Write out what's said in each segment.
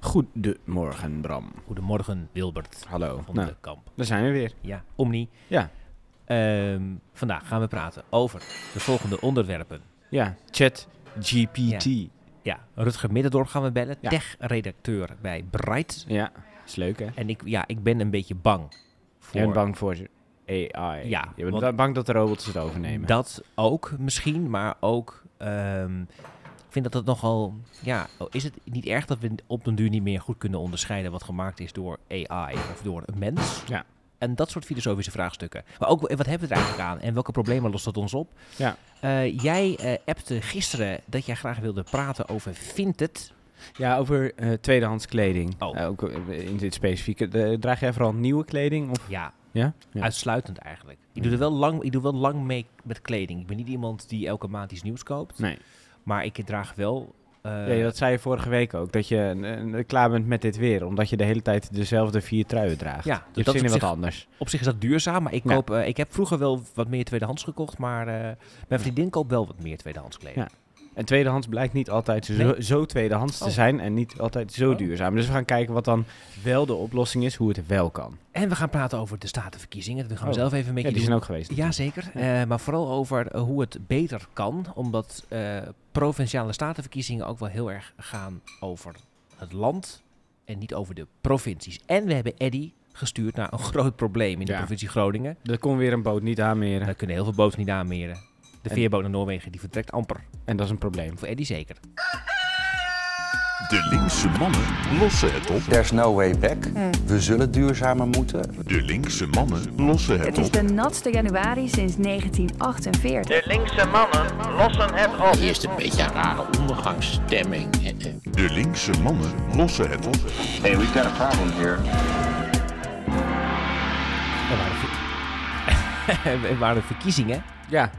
Goedemorgen, Bram. Goedemorgen, Wilbert Hallo. van Nou, de Kamp. daar zijn we weer. Ja, Omni. Ja. Ehm, vandaag gaan we praten over de volgende onderwerpen. Ja, chat GPT. Ja, Ja, Rutger Middendorp gaan we bellen, Ja. tech-redacteur bij Bright. is leuk hè? En ik, ja, ik ben een beetje bang voor Je bent bang voor AI. Ja, Je bent bang dat de robots het overnemen. dat ook misschien, maar ook... ehm, vind dat het nogal... Ja, is het niet erg dat we op den duur niet meer goed kunnen onderscheiden wat gemaakt is door AI of door een mens? Ja. En dat soort filosofische vraagstukken. Maar ook, wat hebben we er eigenlijk aan en welke problemen lost dat ons op? Ja. Eh, jij eh appte gisteren dat jij graag wilde praten over Vinted. Ja, over eh, tweedehands kleding. Oh. Ook in dit specifieke. draag jij vooral nieuwe kleding? Of? Ja, Ja? ja. uitsluitend eigenlijk. Ik doe er wel lang, ik doe wel lang mee met kleding. Ik ben niet iemand die elke maand iets nieuws koopt. Nee. Maar ik draag wel... eh, ja, dat zei je vorige week ook. Dat je eh, eh, klaar bent met dit weer. Omdat je de hele tijd dezelfde vier truien draagt. Ja, je dat is wat anders. Op zich is dat duurzaam, maar ik, Ja. koop, ik heb vroeger wel wat meer tweedehands gekocht, maar mijn vriendin koopt wel wat meer tweedehands kleding. Ja. En tweedehands blijkt niet altijd zo, Nee. zo tweedehands te Oh. zijn en niet altijd zo Oh. duurzaam. Dus we gaan kijken wat dan wel de oplossing is, hoe het wel kan. En we gaan praten over de statenverkiezingen. Dat gaan we Oh. zelf even een beetje Ja, die doen. zijn ook geweest. Ja, zeker. Ja. Eh, maar vooral over eh, hoe het beter kan. Omdat eh, provinciale statenverkiezingen ook wel heel erg gaan over het land en niet over de provincies. En we hebben Eddy gestuurd naar een groot probleem in de Ja. provincie Groningen. Er kon weer een boot niet aanmeren. Daar kunnen heel veel boten niet aanmeren. De En- veerboot naar Noorwegen die vertrekt amper. En dat is een probleem. Voor Eddy zeker. De linkse mannen lossen het op. There's no way back. We zullen duurzamer moeten. De linkse mannen lossen het Het is op. de natste januari sinds 1948. De linkse mannen lossen het op. Eerst een beetje een rare ondergangsstemming. De linkse mannen lossen het op. Hey, we've got a problem here. Er waren, ver- er waren verkiezingen. Ja.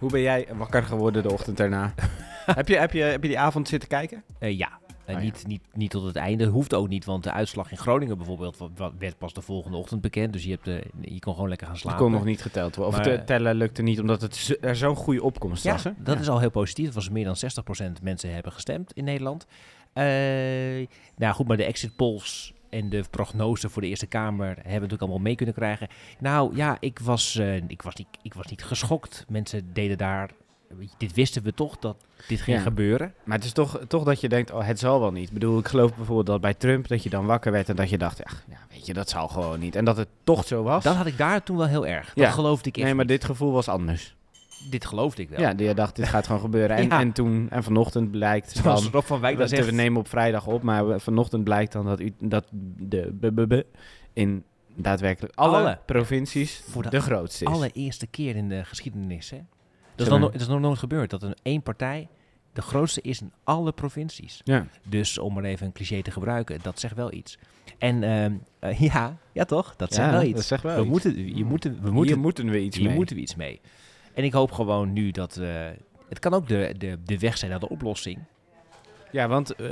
Hoe ben jij wakker geworden de ochtend daarna? heb, je, heb, je, heb je die avond zitten kijken? Eh, ja. Eh, Oh, ja. niet, niet, niet tot het einde. Hoeft ook niet, want de uitslag in Groningen bijvoorbeeld werd pas de volgende ochtend bekend. Dus je, hebt, eh, je kon gewoon lekker gaan slapen. kon nog niet geteld worden. Of te tellen lukte niet, omdat het er zo'n goede opkomst Ja, was. Hè? dat is al heel positief. Het was meer dan 60% mensen hebben gestemd in Nederland. Nou goed, maar de exit polls en de prognose voor de Eerste Kamer hebben we natuurlijk allemaal mee kunnen krijgen. Nou ja, ik was, eh, ik was, niet, ik was niet geschokt. Mensen deden daar... Dit wisten we toch, dat dit ging Ja. gebeuren. Maar het is toch, toch dat je denkt, oh, het zal wel niet. Ik bedoel, ik geloof bijvoorbeeld dat bij Trump dat je dan wakker werd en dat je dacht, ach, ja, weet je, dat zal gewoon niet. En dat het toch zo was. Dat had ik daar toen wel heel erg. Dat Ja. geloofde ik echt nee, maar dit gevoel was anders. Dit geloofde ik wel. Ja, je dacht, dit gaat gewoon gebeuren. En, Ja. en toen, en vanochtend blijkt Zoals van, Rob van Wijk dan we, zegt. we nemen op vrijdag op, maar vanochtend blijkt dan dat, u, dat de BBB in daadwerkelijk alle, Alle. provincies Voor de de, grootste is. allereerste keer in de geschiedenis. Hè? Dat, is dat is nog nooit gebeurd. Dat een één partij de grootste is in alle provincies. Ja. Dus om maar even een cliché te gebruiken, dat zegt wel iets. En ehm, eh, ja, ja toch? Dat zegt Ja, wel dat iets. zegt wel we, iets. Moeten, je moeten, we Hier moeten, moeten we iets mee. moeten we iets mee. En ik hoop gewoon nu dat... eh, het kan ook de, de, de weg zijn naar de oplossing. Ja, want eh,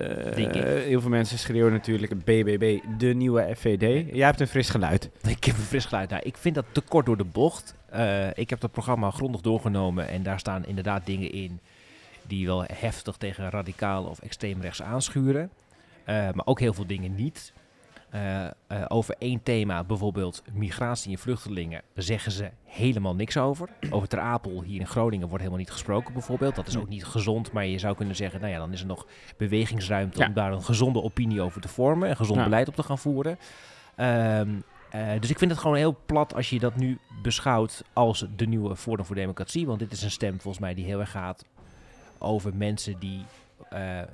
heel veel mensen schreeuwen natuurlijk BBB, de nieuwe FVD. Jij hebt een fris geluid. Ik heb een fris geluid. Nou, ik vind dat te kort door de bocht. Eh, ik heb dat programma grondig doorgenomen en daar staan inderdaad dingen in die wel heftig tegen radicaal of extreem rechts aanschuren. Maar ook heel veel dingen niet. Eh, eh, over één thema, bijvoorbeeld migratie en vluchtelingen, zeggen ze helemaal niks over. Over Ter Apel hier in Groningen wordt helemaal niet gesproken bijvoorbeeld. Dat is ook niet gezond, maar je zou kunnen zeggen, nou ja, dan is er nog bewegingsruimte Ja. om daar een gezonde opinie over te vormen en gezond Ja. beleid op te gaan voeren. Ehm, eh, dus ik vind het gewoon heel plat als je dat nu beschouwt als de nieuwe Forum voor Democratie. Want dit is een stem volgens mij die heel erg gaat over mensen die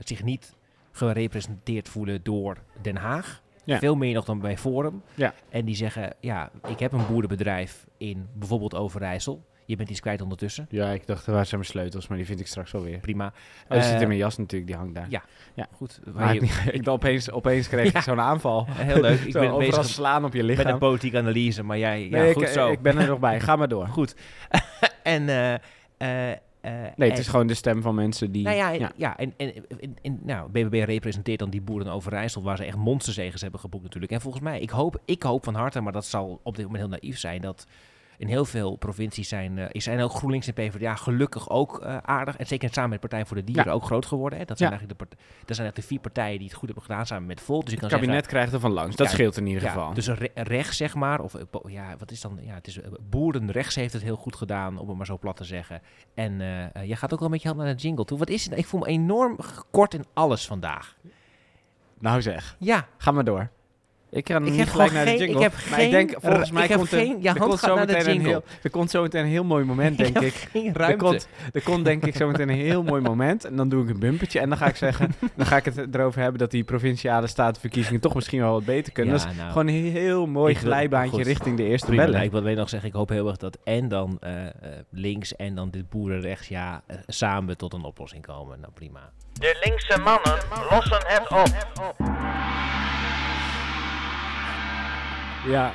zich niet gerepresenteerd voelen door Den Haag. Ja. Veel meer nog dan bij Forum. Ja. En die zeggen, ja, ik heb een boerenbedrijf in bijvoorbeeld Overijssel. Je bent iets kwijt ondertussen. Ja, ik dacht, waar zijn mijn sleutels? Maar die vind ik straks wel weer. Prima. Oh, die zit Eh, in mijn jas natuurlijk, die hangt daar. ja. Goed. Maar ik, ik ben opeens, opeens kreeg ik zo'n aanval. Heel leuk. Ik ben overal bezig slaan op je met een lichaam. politieke analyse, maar jij, ja, goed ik, zo. ik ben er nog bij. Ga maar door. Goed. en, eh, eh, eh, Nee, het is gewoon de stem van mensen die... Nou ja, ja. ja. en, en, en, en- nou, BBB representeert dan die boeren Overijssel, waar ze echt monsterzegens hebben geboekt natuurlijk. En volgens mij, ik hoop, ik hoop van harte, maar dat zal op dit moment heel naïef zijn, dat in heel veel provincies zijn, eh, zijn ook GroenLinks en PvdA gelukkig ook eh, aardig. En zeker samen met Partij voor de Dieren Ja. ook groot geworden. Hè. Dat, zijn Ja. eigenlijk de dat zijn eigenlijk de vier partijen die het goed hebben gedaan samen met Volt. Dus je kan Het kabinet zeggen, krijgt er van langs. Dat Ja, scheelt in ieder geval. dus re- rechts, zeg maar, of eh, ja, wat is dan, ja, het is boerenrechts heeft het heel goed gedaan, om het maar zo plat te zeggen. En eh, jij gaat ook wel een beetje hand naar de jingle toe. Wat is het? Ik voel me enorm kort in alles vandaag. Nou zeg, Ja, ga maar door. Ik ga Ik niet gelijk naar de jingle. ik heb maar ik geen- denk, volgens ik mij heb komt er, geen- ja, er hand komt gaat zo naar de meteen een jingle. heel, er komt zo meteen een heel mooi moment, denk ik heb ik. geen Er ruimte. komt, er komt denk ik zo meteen een heel mooi moment. En dan doe ik een bumpertje. En dan ga ik zeggen, dan ga ik het erover hebben dat die provinciale statenverkiezingen toch misschien wel wat beter kunnen. Ja, dat is nou, gewoon een heel mooi ik glijbaantje goed. richting de eerste Prima, bellen. nou, ik wil alleen nog zeggen, ik hoop heel erg dat en dan eh, eh, links en dan dit boerenrechts, ja, eh, samen tot een oplossing komen. Nou, prima. De linkse mannen lossen het op. Ja,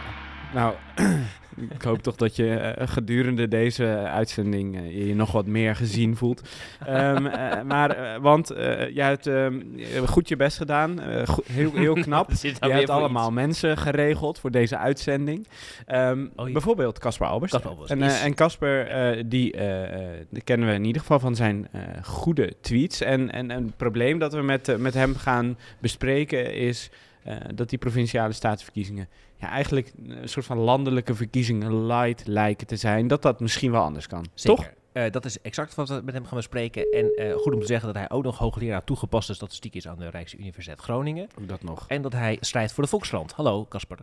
nou, ik hoop toch dat je eh, gedurende deze uitzending eh, je nog wat meer gezien voelt. Ehm, eh, maar, eh, want eh jij hebt ehm, je hebt goed je best gedaan, eh, goed- heel, heel knap. Je hebt allemaal mensen geregeld voor deze uitzending. Oh, ja. Bijvoorbeeld Casper Albers. En, eh, Casper, eh, die, eh, eh, die kennen we in ieder geval van zijn eh, goede tweets. En, en, en het probleem dat we met, eh, met hem gaan bespreken is eh, dat die provinciale staatsverkiezingen ja, eigenlijk een soort van landelijke verkiezingen light lijken te zijn. Dat dat misschien wel anders kan. Zeker. Toch? Eh, dat is exact wat we met hem gaan bespreken. En eh, goed om te zeggen dat hij ook nog hoogleraar toegepaste statistiek is aan de Rijksuniversiteit Groningen. Ook dat nog. En dat hij strijdt voor de Volkskrant. Hallo, Casper.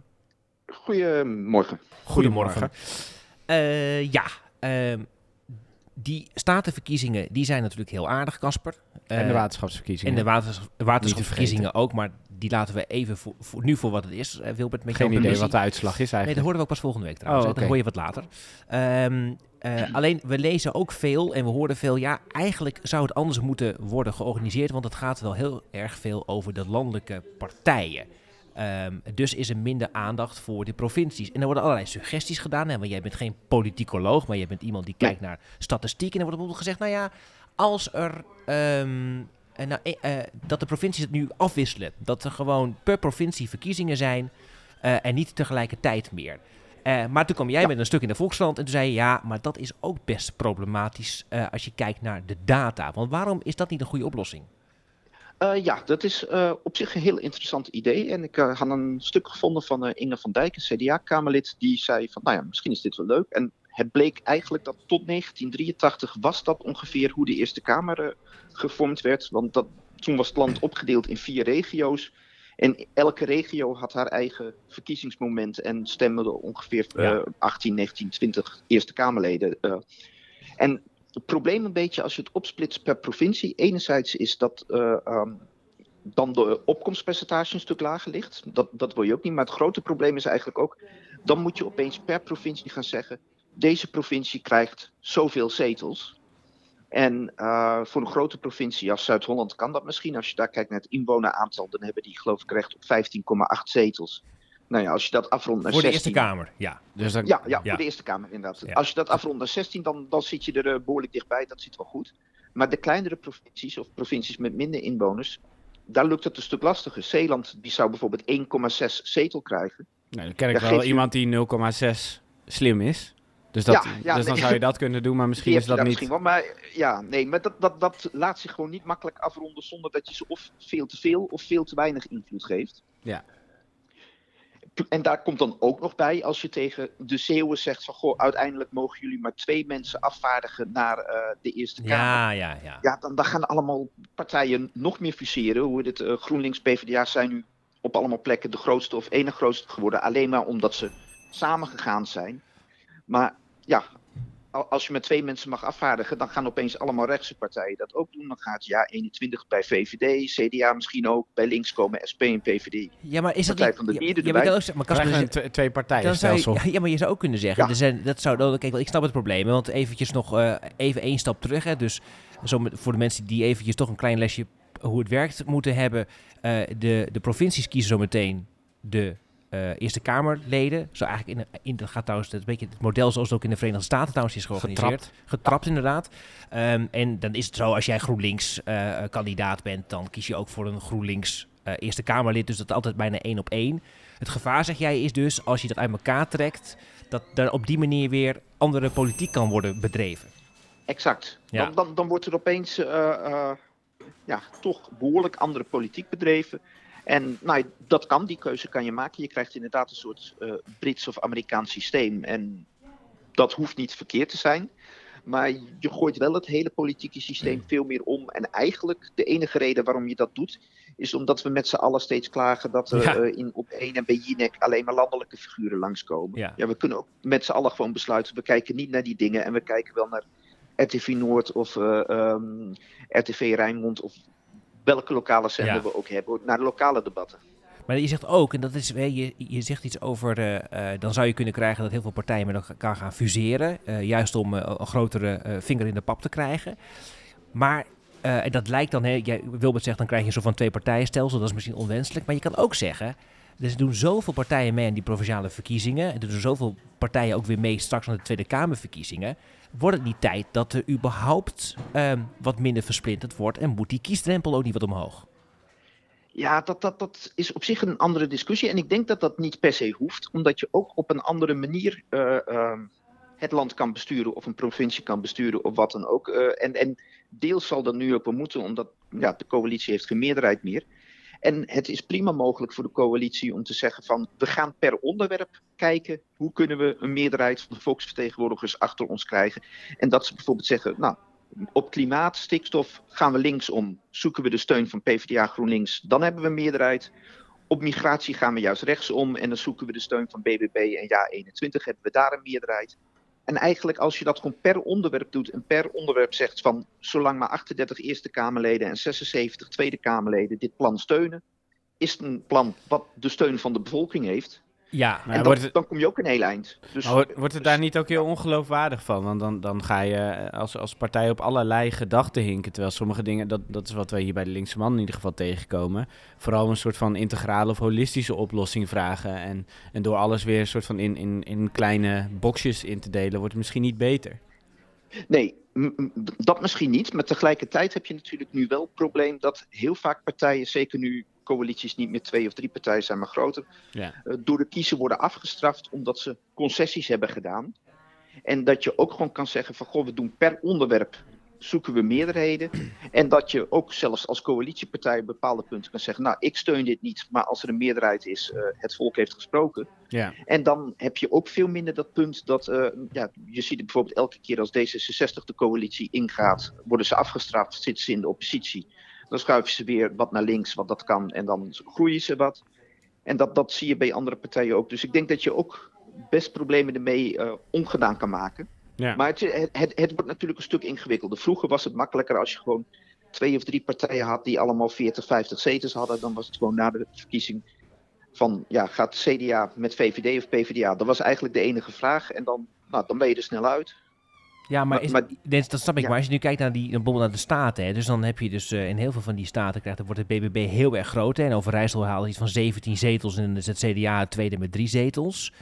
Goedemorgen. Goedemorgen. Eh, ja, ehm, die statenverkiezingen die zijn natuurlijk heel aardig, Casper. en de waterschapsverkiezingen. En de waterschapsverkiezingen ook, maar die laten we even voor, voor, nu voor wat het is. Eh, Wilbert, met Geen idee permissie. wat de uitslag is Nee, dat eigenlijk. horen we ook pas volgende week trouwens. Oh. Dat hoor je wat later. Ehm, eh, alleen, we lezen ook veel en we horen veel. Ja, eigenlijk zou het anders moeten worden georganiseerd. Want het gaat wel heel erg veel over de landelijke partijen. Ehm, dus is er minder aandacht voor de provincies. En er worden allerlei suggesties gedaan. Hè, want jij bent geen politicoloog, maar je bent iemand die kijkt naar statistiek. En er wordt bijvoorbeeld gezegd, nou ja, als er... ehm, nou, eh, eh, dat de provincies het nu afwisselen. Dat er gewoon per provincie verkiezingen zijn eh, en niet tegelijkertijd meer. Maar toen kwam jij met een stuk in de Volkskrant en toen zei je... ja, maar dat is ook best problematisch als je kijkt naar de data. Want waarom is dat niet een goede oplossing? Ja, dat is op zich een heel interessant idee. En ik had een stuk gevonden van Inge van Dijk, een CDA-kamerlid, die zei van, nou ja, misschien is dit wel leuk. En het bleek eigenlijk dat tot 1983 was dat ongeveer hoe de Eerste Kamer eh, gevormd werd. Want dat, toen was het land opgedeeld in vier regio's. En elke regio had haar eigen verkiezingsmoment en stemde ongeveer eh, Ja. 18, 19, 20 Eerste Kamerleden. eh. en het probleem een beetje als je het opsplitst per provincie. Enerzijds is dat eh, ehm, dan de opkomstpercentage een stuk lager ligt. Dat, dat wil je ook niet. Maar het grote probleem is eigenlijk ook. Dan moet je opeens per provincie gaan zeggen. Deze provincie krijgt zoveel zetels. En eh, voor een grote provincie als Zuid-Holland kan dat misschien. Als je daar kijkt naar het inwoneraantal, dan hebben die geloof ik recht op 15,8 zetels. Nou ja, als je dat afrondt naar Voor de 16, Eerste Kamer, ja. Dus dan, ja, ja, Ja. voor de Eerste Kamer inderdaad. Ja. Als je dat afrondt naar 16, dan, dan zit je er eh, behoorlijk dichtbij. Dat zit wel goed. Maar de kleinere provincies of provincies met minder inwoners, daar lukt het een stuk lastiger. Zeeland die zou bijvoorbeeld 1,6 zetel krijgen. Nou, dan ken ik wel iemand die 0,6 slim is. Dus, dat, Ja, ja, dus dan nee. zou je dat kunnen doen, maar misschien Die is dat niet... misschien wel. Maar ja, nee, maar dat, dat, dat laat zich gewoon niet makkelijk afronden zonder dat je ze of veel te veel of veel te weinig invloed geeft. Ja. En daar komt dan ook nog bij, als je tegen de Zeeuwen zegt van, goh, uiteindelijk mogen jullie maar twee mensen afvaardigen naar eh, de Eerste Kamer. Ja, ja, ja. Ja, dan, dan gaan allemaal partijen nog meer fuseren. Hoe dit, eh, GroenLinks, PvdA zijn nu op allemaal plekken de grootste of ene grootste geworden. Alleen maar omdat ze samengegaan zijn. Maar ja, al- als je met twee mensen mag afvaardigen, dan gaan opeens allemaal rechtse partijen dat ook doen. Dan gaat ja 21 bij VVD, CDA misschien ook. Bij links komen SP en PVD. Ja, maar is dat Partij niet... van de ja, Dieren ja, maar erbij. een tw- twee partijen zou je, stelsel. ja, maar je zou ook kunnen zeggen, Ja. er zijn, dat zou, dan- kijk, wel, ik snap het probleem, want eventjes nog eh, even één stap terug. Hè, dus zo met, voor de mensen die eventjes toch een klein lesje hoe het werkt moeten hebben. eh, de, de provincies kiezen zo meteen de eh, Eerste Kamerleden. Zo eigenlijk in, in, dat gaat trouwens het, beetje het model zoals het ook in de Verenigde Staten trouwens is georganiseerd. Getrapt, inderdaad. Ehm, en dan is het zo, als jij GroenLinks eh, kandidaat bent, dan kies je ook voor een GroenLinks eh, Eerste Kamerlid. Dus dat is altijd bijna één op één. Het gevaar, zeg jij, is dus als je dat uit elkaar trekt, dat er op die manier weer andere politiek kan worden bedreven. Exact. Ja. Dan, dan, dan wordt er opeens eh, eh, ja, toch behoorlijk andere politiek bedreven. En nou, dat kan, die keuze kan je maken. Je krijgt inderdaad een soort eh, Brits of Amerikaans systeem. En dat hoeft niet verkeerd te zijn. Maar je gooit wel het hele politieke systeem veel meer om. En eigenlijk de enige reden waarom je dat doet, is omdat we met z'n allen steeds klagen dat er Ja. eh, in op 1 en bij Jinek alleen maar landelijke figuren langskomen. Ja. we kunnen ook met z'n allen gewoon besluiten, we kijken niet naar die dingen en we kijken wel naar RTV Noord of eh, ehm, RTV Rijnmond of welke lokale zender Ja. we ook hebben, naar de lokale debatten. Maar je zegt ook, en dat is, je, je zegt iets over, eh, eh, dan zou je kunnen krijgen dat heel veel partijen met elkaar gaan fuseren. eh, juist om een grotere vinger in de pap te krijgen. Maar, en dat lijkt dan, hè, jij, Wilbert zegt, dan krijg je zo van twee partijenstelsel. Dat is misschien onwenselijk. Maar je kan ook zeggen, er doen zoveel partijen mee aan die provinciale verkiezingen. En er doen zoveel partijen ook weer mee straks aan de Tweede Kamerverkiezingen. Wordt het niet tijd dat er überhaupt ehm, wat minder versplinterd wordt? En moet die kiesdrempel ook niet wat omhoog? Ja, dat, dat, dat is op zich een andere discussie. En ik denk dat dat niet per se hoeft, omdat je ook op een andere manier eh, ehm, het land kan besturen of een provincie kan besturen of wat dan ook. Eh, en, en deels zal dat nu ook wel moeten, omdat ja, de coalitie heeft geen meerderheid meer. En het is prima mogelijk voor de coalitie om te zeggen van we gaan per onderwerp kijken hoe kunnen we een meerderheid van de volksvertegenwoordigers achter ons krijgen. En dat ze bijvoorbeeld zeggen, nou op klimaat, stikstof gaan we linksom. Zoeken we de steun van PvdA GroenLinks, dan hebben we een meerderheid. Op migratie gaan we juist rechtsom en dan zoeken we de steun van BBB en Ja21 hebben we daar een meerderheid. En eigenlijk als je dat gewoon per onderwerp doet en per onderwerp zegt van zolang maar 38 Eerste Kamerleden en 76 Tweede Kamerleden dit plan steunen, is het een plan wat de steun van de bevolking heeft. Ja, en wordt dan, het- dan kom je ook een heel eind. Dus, wordt, wordt het daar niet ook heel ongeloofwaardig van? Want dan, dan ga je eh, als, als partij op allerlei gedachten hinken. Terwijl sommige dingen, dat, dat is wat wij hier bij de linkse man in ieder geval tegenkomen. Vooral een soort van integrale of holistische oplossing vragen. En, en door alles weer een soort van in, in, in kleine boxjes in te delen, wordt het misschien niet beter. Nee, dat misschien niet. Maar tegelijkertijd heb je natuurlijk nu wel het probleem dat heel vaak partijen, zeker nu coalities niet meer twee of drie partijen zijn, maar groter, Ja. eh, door de kiezer worden afgestraft omdat ze concessies hebben gedaan. En dat je ook gewoon kan zeggen van goh, we doen per onderwerp zoeken we meerderheden. En dat je ook zelfs als coalitiepartij op bepaalde punten kan zeggen, nou ik steun dit niet, maar als er een meerderheid is, eh, het volk heeft gesproken. Ja. En dan heb je ook veel minder dat punt dat, eh, ja, je ziet het bijvoorbeeld elke keer als D66 de coalitie ingaat, worden ze afgestraft, zitten ze in de oppositie. Dan schuiven ze weer wat naar links, wat dat kan, en dan groeien ze wat. En dat, dat zie je bij andere partijen ook. Dus ik denk dat je ook best problemen ermee eh, ongedaan kan maken. Ja. Maar het, het, het, het wordt natuurlijk een stuk ingewikkelder. Vroeger was het makkelijker als je gewoon twee of drie partijen had die allemaal 40, 50 zetels hadden. Dan was het gewoon na de verkiezing van, ja, gaat CDA met VVD of PvdA? Dat was eigenlijk de enige vraag. En dan, nou, dan ben je er snel uit. Ja, maar, is, maar- dat snap ik. ja. Maar als je nu kijkt naar die, bijvoorbeeld naar de staten, hè, dus dan heb je dus eh, in heel veel van die staten krijgt, dan wordt het BBB heel erg groot. Hè, en Overijssel haalt iets van 17 zetels en dan is het CDA het tweede met drie zetels.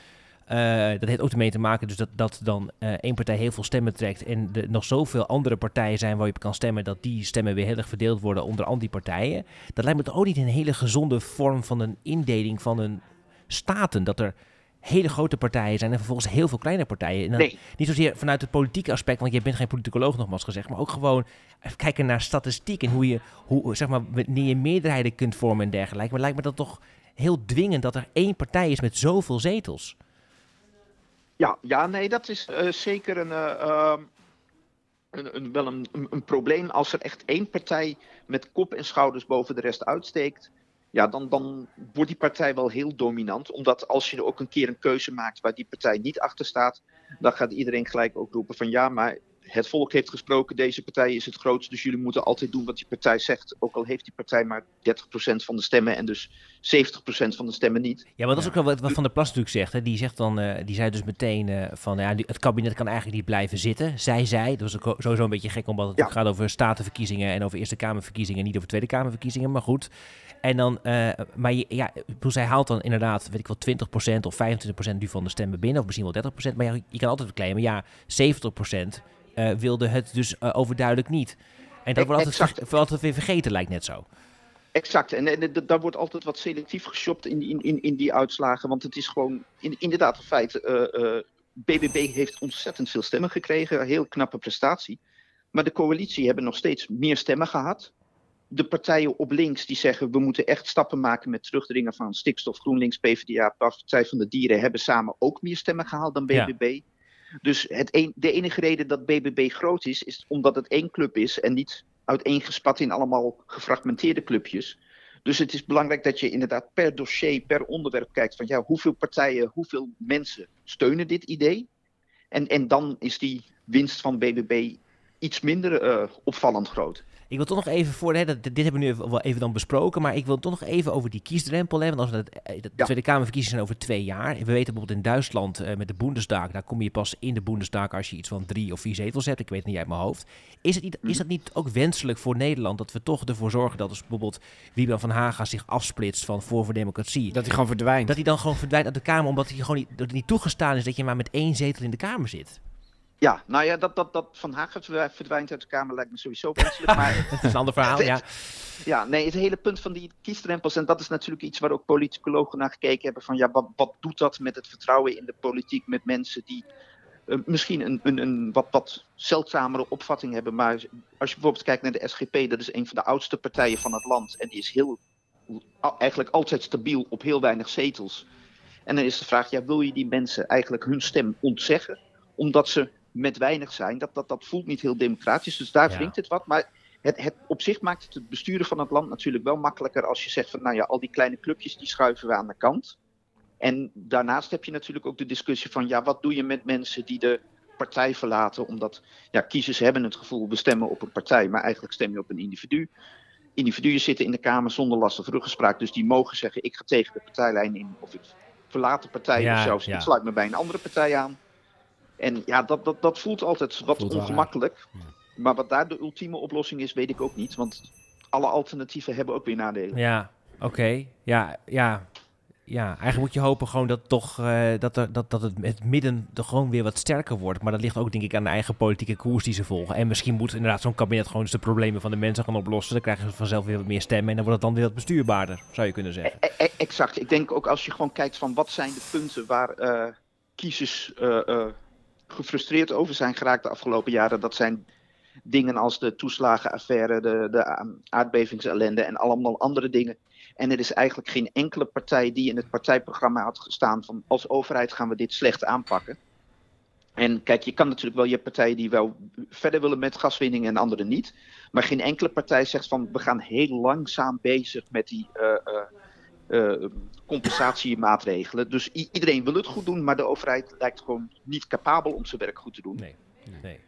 Eh, dat heeft ook ermee te maken dus dat, dat dan eh, één partij heel veel stemmen trekt en er nog zoveel andere partijen zijn waar je op kan stemmen, dat die stemmen weer heel erg verdeeld worden onder al die partijen. Dat lijkt me toch ook niet een hele gezonde vorm van een indeling van een staten. Dat er hele grote partijen zijn en vervolgens heel veel kleine partijen. En dan- Nee, niet zozeer vanuit het politieke aspect, want je bent geen politicoloog nogmaals gezegd, maar ook gewoon even kijken naar statistiek en hoe je, hoe, zeg maar, wanneer je meerderheden kunt vormen en dergelijke. Maar lijkt me dat toch heel dwingend dat er één partij is met zoveel zetels. Ja, ja, nee, dat is eh, zeker een, eh, ehm, een, een, wel een, een probleem. Als er echt één partij met kop en schouders boven de rest uitsteekt, ja, dan, dan wordt die partij wel heel dominant. Omdat als je ook een keer een keuze maakt waar die partij niet achter staat, dan gaat iedereen gelijk ook roepen van ja, maar het volk heeft gesproken, deze partij is het grootst, dus jullie moeten altijd doen wat die partij zegt. Ook al heeft die partij maar 30% van de stemmen en dus 70% van de stemmen niet. Ja, maar dat is ook wel wat, Van der Plas natuurlijk zegt. Hè. Die, zegt dan, eh, die zei dus meteen eh, van ja, het kabinet kan eigenlijk niet blijven zitten. Zij zei, dat was ook sowieso een beetje gek omdat het Ja. gaat over statenverkiezingen en over Eerste Kamerverkiezingen, niet over Tweede Kamerverkiezingen, maar goed. En dan, eh, maar je- ja, zij haalt dan inderdaad, weet ik wel, 20% of 25% nu van de stemmen binnen, of misschien wel 30%. Maar ja, je kan altijd claimen, ja, 70% eh, wilde het dus eh, overduidelijk niet. En dat wordt altijd, ver- altijd weer vergeten, lijkt net zo. Exact, en, daar wordt altijd wat selectief geshopt in, die- in, in, in die uitslagen. Want het is gewoon in, inderdaad een feit. eh, eh, BBB heeft ontzettend veel stemmen gekregen, een heel knappe prestatie. Maar de coalitie hebben nog steeds meer stemmen gehad. De partijen op links die zeggen we moeten echt stappen maken met terugdringen van stikstof, GroenLinks, PvdA, Partij van de Dieren hebben samen ook meer stemmen gehaald dan Ja. Dus het de enige reden dat BBB groot is, is omdat het één club is en niet uiteengespat in allemaal gefragmenteerde clubjes. Dus het is belangrijk dat je inderdaad per dossier, per onderwerp kijkt van ja, hoeveel partijen, hoeveel mensen steunen dit idee. En, en dan is die winst van BBB iets minder eh, opvallend groot. Ik wil toch nog even voor, hè, dat, dit hebben we nu even, wel even dan besproken, maar ik wil toch nog even over die kiesdrempel hebben. Want als we dat, eh, de Ja. Tweede Kamerverkiezingen zijn over twee jaar. We weten bijvoorbeeld in Duitsland eh, met de Bundestag, daar kom je pas in de Bundestag als je iets van drie of vier zetels hebt. Ik weet het niet uit mijn hoofd. Is, het niet, is dat niet ook wenselijk voor Nederland dat we toch ervoor zorgen dat als bijvoorbeeld Wiebel van Haga zich afsplitst van Voor voor Democratie, dat, Dat hij gewoon verdwijnt. hij dan gewoon verdwijnt uit de Kamer omdat hij gewoon niet, dat het niet toegestaan is dat je maar met één zetel in de Kamer zit? Ja, nou ja, dat, dat, dat Van Hagen verdwij- verdwijnt uit de Kamer lijkt me sowieso wenselijk. maar Dat is een ander verhaal, ja. ja, nee, het hele punt van die kiesdrempels, en dat is natuurlijk iets waar ook politicologen naar gekeken hebben, van ja, wat, wat doet dat met het vertrouwen in de politiek met mensen die eh, misschien een, een, een wat, wat zeldzamere opvatting hebben. Maar als je bijvoorbeeld kijkt naar de SGP, dat is een van de oudste partijen van het land. En die is heel, eigenlijk altijd stabiel op heel weinig zetels. En dan is de vraag, ja, wil je die mensen eigenlijk hun stem ontzeggen? Omdat ze met weinig zijn. Dat, dat, dat voelt niet heel democratisch. Dus daar Ja. wringt het wat. Maar het, het, op zich maakt het het besturen van het land natuurlijk wel makkelijker als je zegt van nou ja, al die kleine clubjes die schuiven we aan de kant. En daarnaast heb je natuurlijk ook de discussie van ja, wat doe je met mensen die de partij verlaten? Omdat ja, kiezers hebben het gevoel, we stemmen op een partij, maar eigenlijk stem je op een individu. Individuen zitten in de Kamer zonder last of ruggespraak, dus die mogen zeggen ik ga tegen de partijlijn in of ik verlaat de partij Ja, of zelfs ja. ik sluit me bij een andere partij aan. En ja, dat, dat, dat voelt altijd wat Voelt ongemakkelijk. Maar wat daar de ultieme oplossing is, weet ik ook niet. Want alle alternatieven hebben ook weer nadelen. Ja, oké. Ja, ja. Ja, eigenlijk moet je hopen gewoon dat, toch, eh, dat, er, dat, dat het, het midden er gewoon weer wat sterker wordt. Maar dat ligt ook denk ik aan de eigen politieke koers die ze volgen. En misschien moet inderdaad zo'n kabinet gewoon eens de problemen van de mensen gaan oplossen. Dan krijgen ze vanzelf weer wat meer stemmen en dan wordt het dan weer wat bestuurbaarder, zou je kunnen zeggen. E- e- exact. Ik denk ook als je gewoon kijkt van wat zijn de punten waar eh, kiezers eh, eh, gefrustreerd over zijn geraakt de afgelopen jaren. Dat zijn dingen als de toeslagenaffaire, de, de aardbevingsellende en allemaal andere dingen. En er is eigenlijk geen enkele partij die in het partijprogramma had gestaan van als overheid gaan we dit slecht aanpakken. En kijk, je kan natuurlijk wel, je hebt partijen die wel verder willen met gaswinning en andere niet. Maar geen enkele partij zegt van we gaan heel langzaam bezig met die eh, eh, compensatiemaatregelen. Dus iedereen wil het goed doen, maar de overheid lijkt gewoon niet capabel om zijn werk goed te doen. Nee, nee.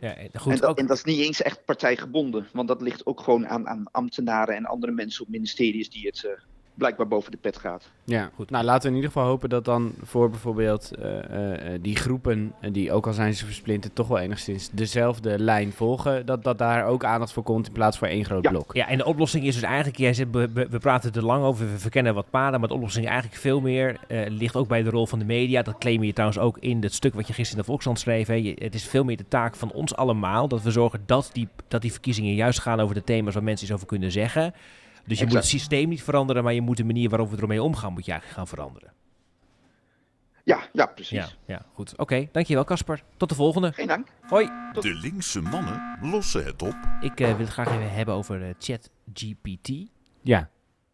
Ja, en goed, en, dat, ook, en dat is niet eens echt partijgebonden, want dat ligt ook gewoon aan, aan ambtenaren en andere mensen op ministeries die het eh, blijkbaar boven de pet gaat. Ja, goed. Nou, laten we in ieder geval hopen dat dan voor bijvoorbeeld eh, eh, eh, die groepen, die ook al zijn ze versplinterd, toch wel enigszins dezelfde lijn volgen. Dat, dat daar ook aandacht voor komt in plaats van één groot Ja. blok. Ja, en de oplossing is dus eigenlijk, jij zegt, we, we, we praten er lang over, we verkennen wat paden, maar de oplossing eigenlijk veel meer eh, ligt ook bij de rol van de media. Dat claim je trouwens ook in het stuk wat je gisteren in de Volkskrant schreef. Hè. Je- het is veel meer de taak van ons allemaal, dat we zorgen dat die, dat die verkiezingen juist gaan over de thema's waar mensen iets over kunnen zeggen. Dus je moet het systeem niet veranderen, maar je moet de manier waarop we ermee omgaan, moet je eigenlijk gaan veranderen. Ja, ja, precies. Ja, ja goed. Oké, dankjewel Casper. Tot de volgende. Geen dank. Hoi. De linkse mannen lossen het op. Ik eh, wil het graag even hebben over eh, ChatGPT. Ja.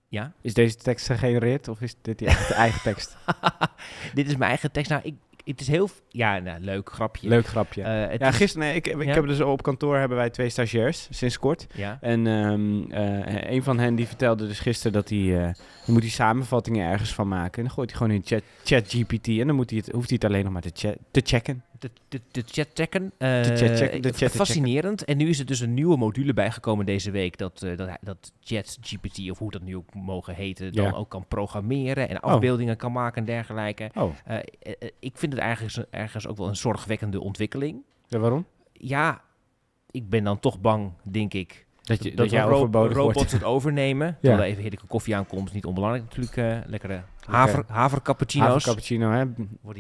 Ja? Is deze tekst gegenereerd of is dit je de eigen tekst? Dit is mijn eigen tekst. Nou, ik, het is heel... Ja, nou, leuk grapje. Leuk grapje. Eh, het ja, is- gisteren, nee, ik, ik Ja? heb dus op kantoor hebben wij twee stagiairs, sinds kort. Ja. En ehm, eh, een van hen die vertelde dus gisteren dat hij, eh, moet hij samenvattingen ergens van maken. En dan gooit hij gewoon in chat, chat GPT en dan moet hij het, hoeft hij het alleen nog maar te, te checken. De, de, de chat checken. eh, chat chat fascinerend. En nu is er dus een nieuwe module bijgekomen deze week. Dat, eh, dat, dat ChatGPT, of hoe dat nu ook mogen heten, dan Ja. ook kan programmeren en afbeeldingen kan maken en dergelijke. Oh, Eh, ik vind het eigenlijk ergens ook wel een zorgwekkende ontwikkeling. ja, waarom? Ja, ik ben dan toch bang, denk ik, Dat, je, dat, dat jij ro- overbodig robots wordt. het overnemen. Ja. Terwijl er even heerlijke koffie aankomt. Niet onbelangrijk natuurlijk. eh lekkere haver, havercappuccino's. Havercappuccino, hè?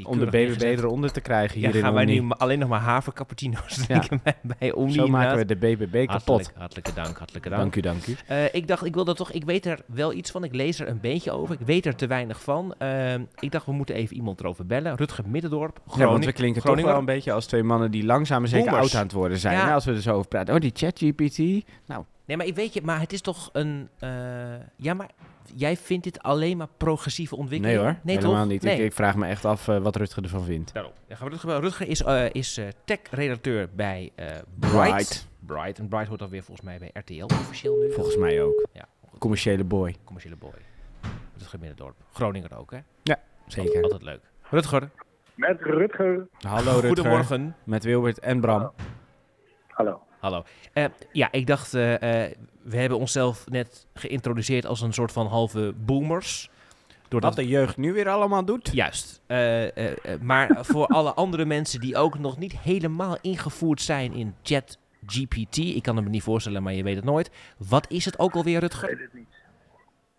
Om de BBB eronder te krijgen Ja, hier in gaan wij nu alleen nog maar havercappuccino's drinken bij, bij Omni. Zo maken we de BBB kapot. Hartelijk, hartelijke dank, hartelijke dank. Dank u, dank u. Eh, ik dacht, ik wil dat toch, ik weet er wel iets van. Ik lees er een beetje over. Ik weet er te weinig van. Ehm, ik dacht, we moeten even iemand erover bellen. Rutger Middendorp, Ja, want we klinken toch wel een beetje als twee mannen die langzaam maar zeker oud aan het worden zijn. Ja. hè, Als we er zo over praten. Oh, die ChatGPT. Nou, Nee, maar ik weet je, maar het is toch een. eh, ja, maar jij vindt dit alleen maar progressieve nee ontwikkeling? hoor, nee helemaal toch? niet. Nee. Ik, ik vraag me echt af eh, wat Rutger ervan vindt. Daarom. Ja, gaan we Rutger. Rutger is, eh, is tech-redacteur bij eh Bright. Bright. Bright. En Bright hoort alweer volgens mij bij RTL officieel nu. Volgens mij ook. Ja, Commerciële boy. commerciële boy. Rutger Middendorp. Groninger ook, hè? Zeker. Altijd leuk. Rutger, Met Rutger. Hallo Rutger. goedemorgen. Met Wilbert en Bram. Hallo. Hallo. Eh, ja, ik dacht, eh, eh, we hebben onszelf net geïntroduceerd als een soort van halve boomers. Doordat Wat de jeugd nu weer allemaal doet. Juist. Eh, eh, eh, maar voor alle andere mensen die ook nog niet helemaal ingevoerd zijn in ChatGPT, ik kan het me niet voorstellen, maar je weet het nooit. Wat is het ook alweer, Ik weet het niet.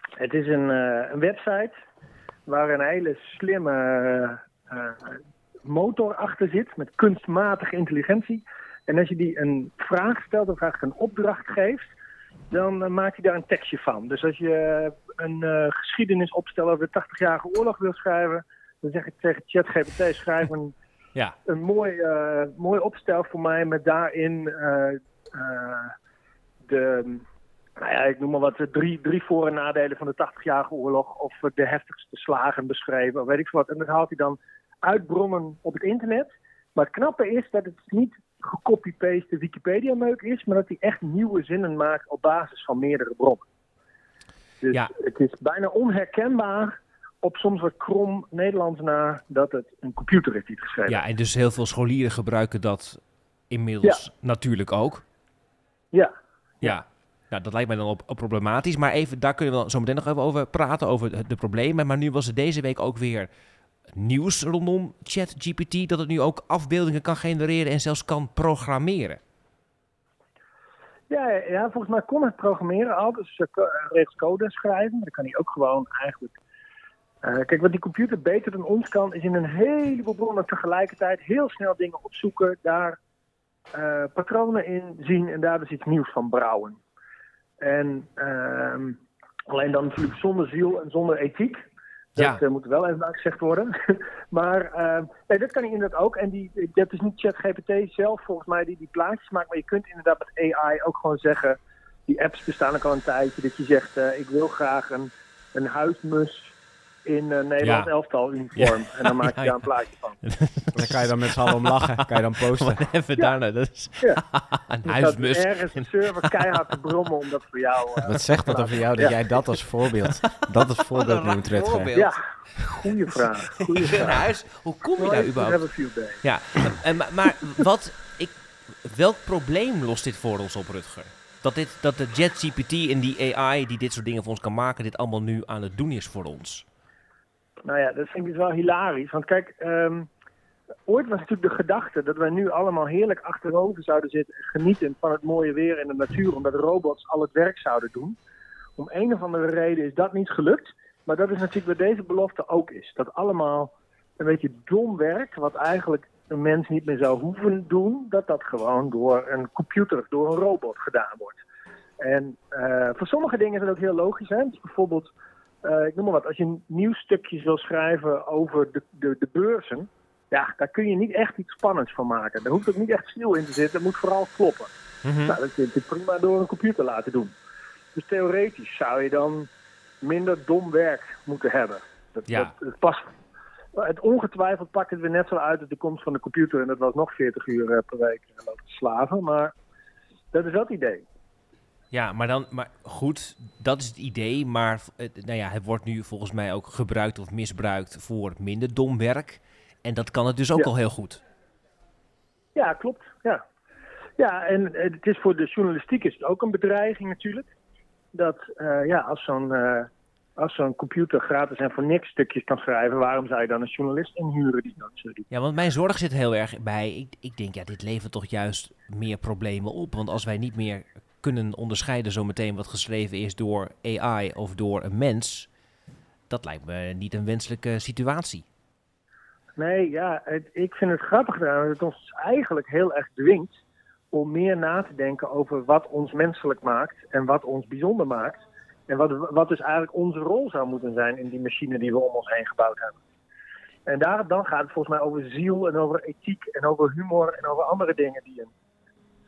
Het is een, eh, een website waar een hele slimme motor achter zit met kunstmatige intelligentie. En als je die een vraag stelt of eigenlijk een opdracht geeft, dan eh, maakt hij daar een tekstje van. Dus als je een eh, geschiedenis over de 80-jarige oorlog wil schrijven, dan zeg ik tegen ChatGPT, schrijf een, Ja. een mooi, eh, mooi opstel voor mij met daarin eh, eh, de, nou ja, ik noem maar wat, drie, drie voor- en nadelen van de 80-jarige oorlog of de heftigste slagen beschreven, of weet ik veel wat. En dat haalt hij dan uit bronnen op het internet. Maar het knappe is dat het niet gecopy-paste Wikipedia-meuk is, maar dat hij echt nieuwe zinnen maakt op basis van meerdere bronnen. Dus Ja. het is bijna onherkenbaar op soms wat krom Nederlands na dat het een computer is die het geschreven Ja, en dus heel veel scholieren gebruiken dat inmiddels natuurlijk ook. Ja, Ja. Nou, dat lijkt mij dan op, op problematisch. Maar even, daar kunnen we zo meteen nog even over praten, over de, de problemen. Maar nu was er deze week ook weer nieuws rondom ChatGPT, dat het nu ook afbeeldingen kan genereren en zelfs kan programmeren. Ja, volgens mij kon het programmeren al. Dus uh, regels code schrijven. Dan kan hij ook gewoon eigenlijk. Uh, kijk, wat die computer beter dan ons kan, is in een heleboel bronnen tegelijkertijd heel snel dingen opzoeken, daar patronen in zien en daar dus iets nieuws van brouwen. En uh, alleen dan natuurlijk zonder ziel en zonder ethiek. Dat Ja. uh, moet wel even uitgezegd worden. maar uh, nee, dat kan hij inderdaad ook. En die, dat is niet ChatGPT zelf volgens mij die die plaatjes maakt. Maar je kunt inderdaad met AI ook gewoon zeggen... Die apps bestaan ook al een tijdje. Dat je zegt, uh, ik wil graag een, een huismus in uh, Nederland Ja. elftal uniform. En dan maak je Ja, daar een plaatje van. Daar kan je dan met z'n allen om lachen. Kan je dan posten. Even daarna, dat is Ja. een Dus huismus. dat ergens een server keihard te brommen om dat voor jou... uh, Wat zegt dat over jou dat Ja. jij dat als voorbeeld, dat als voorbeeld noemt, voorbeeld. ja, goede vraag. Goede Een vraag. huis, hoe kom je daar überhaupt? have a few days. Ja, en, maar, maar wat, ik, welk probleem lost dit voor ons op, Rutger? Dat, dit, dat de JetGPT en die AI die dit soort dingen voor ons kan maken, dit allemaal nu aan het doen is voor ons. Nou ja, dat vind ik dus wel hilarisch. Want kijk, ehm, ooit was natuurlijk de gedachte dat wij nu allemaal heerlijk achterover zouden zitten en genieten van het mooie weer en de natuur, omdat robots al het werk zouden doen. Om een of andere reden is dat niet gelukt. Maar dat is natuurlijk wat deze belofte ook is. Dat allemaal een beetje dom werk, wat eigenlijk een mens niet meer zou hoeven doen, dat dat gewoon door een computer, door een robot gedaan wordt. En eh, voor sommige dingen is het ook heel logisch. Hè? Dus bijvoorbeeld, eh, ik noem maar wat, als je nieuwsstukjes wil schrijven over de, de, de beurzen, ja, daar kun je niet echt iets spannends van maken. Daar hoeft ook niet echt stil in te zitten, dat moet vooral kloppen. Mhm. Nou, dat kun je prima door een computer laten doen. Dus theoretisch zou je dan minder dom werk moeten hebben. Dat, Ja. dat, het past. Het ongetwijfeld pakt het weer net zo uit uit de komst van de computer. En dat was nog 40 uur eh, per week eh, lopen slaven. Maar dat is wel het idee. Ja, maar dan, maar goed, dat is het idee. Maar eh, nou ja, het wordt nu volgens mij ook gebruikt of misbruikt voor minder dom werk. En dat kan het dus ook Ja. al heel goed. Ja, klopt. Ja, ja en eh, het is voor de journalistiek is het ook een bedreiging natuurlijk. Dat eh, ja, als zo'n eh, als zo'n computer gratis en voor niks stukjes kan schrijven, waarom zou je dan een journalist inhuren die dat zo doet? Ja, want mijn zorg zit heel erg bij. Ik, ik denk, ja, dit levert toch juist meer problemen op. Want als wij niet meer kunnen onderscheiden zometeen wat geschreven is door AI of door een mens, dat lijkt me niet een wenselijke situatie. Nee, ja, het- ik vind het grappig dat het ons eigenlijk heel erg dwingt om meer na te denken over wat ons menselijk maakt en wat ons bijzonder maakt. En wat, wat dus eigenlijk onze rol zou moeten zijn in die machine die we om ons heen gebouwd hebben. En daar, dan gaat het volgens mij over ziel en over ethiek en over humor en over andere dingen die een,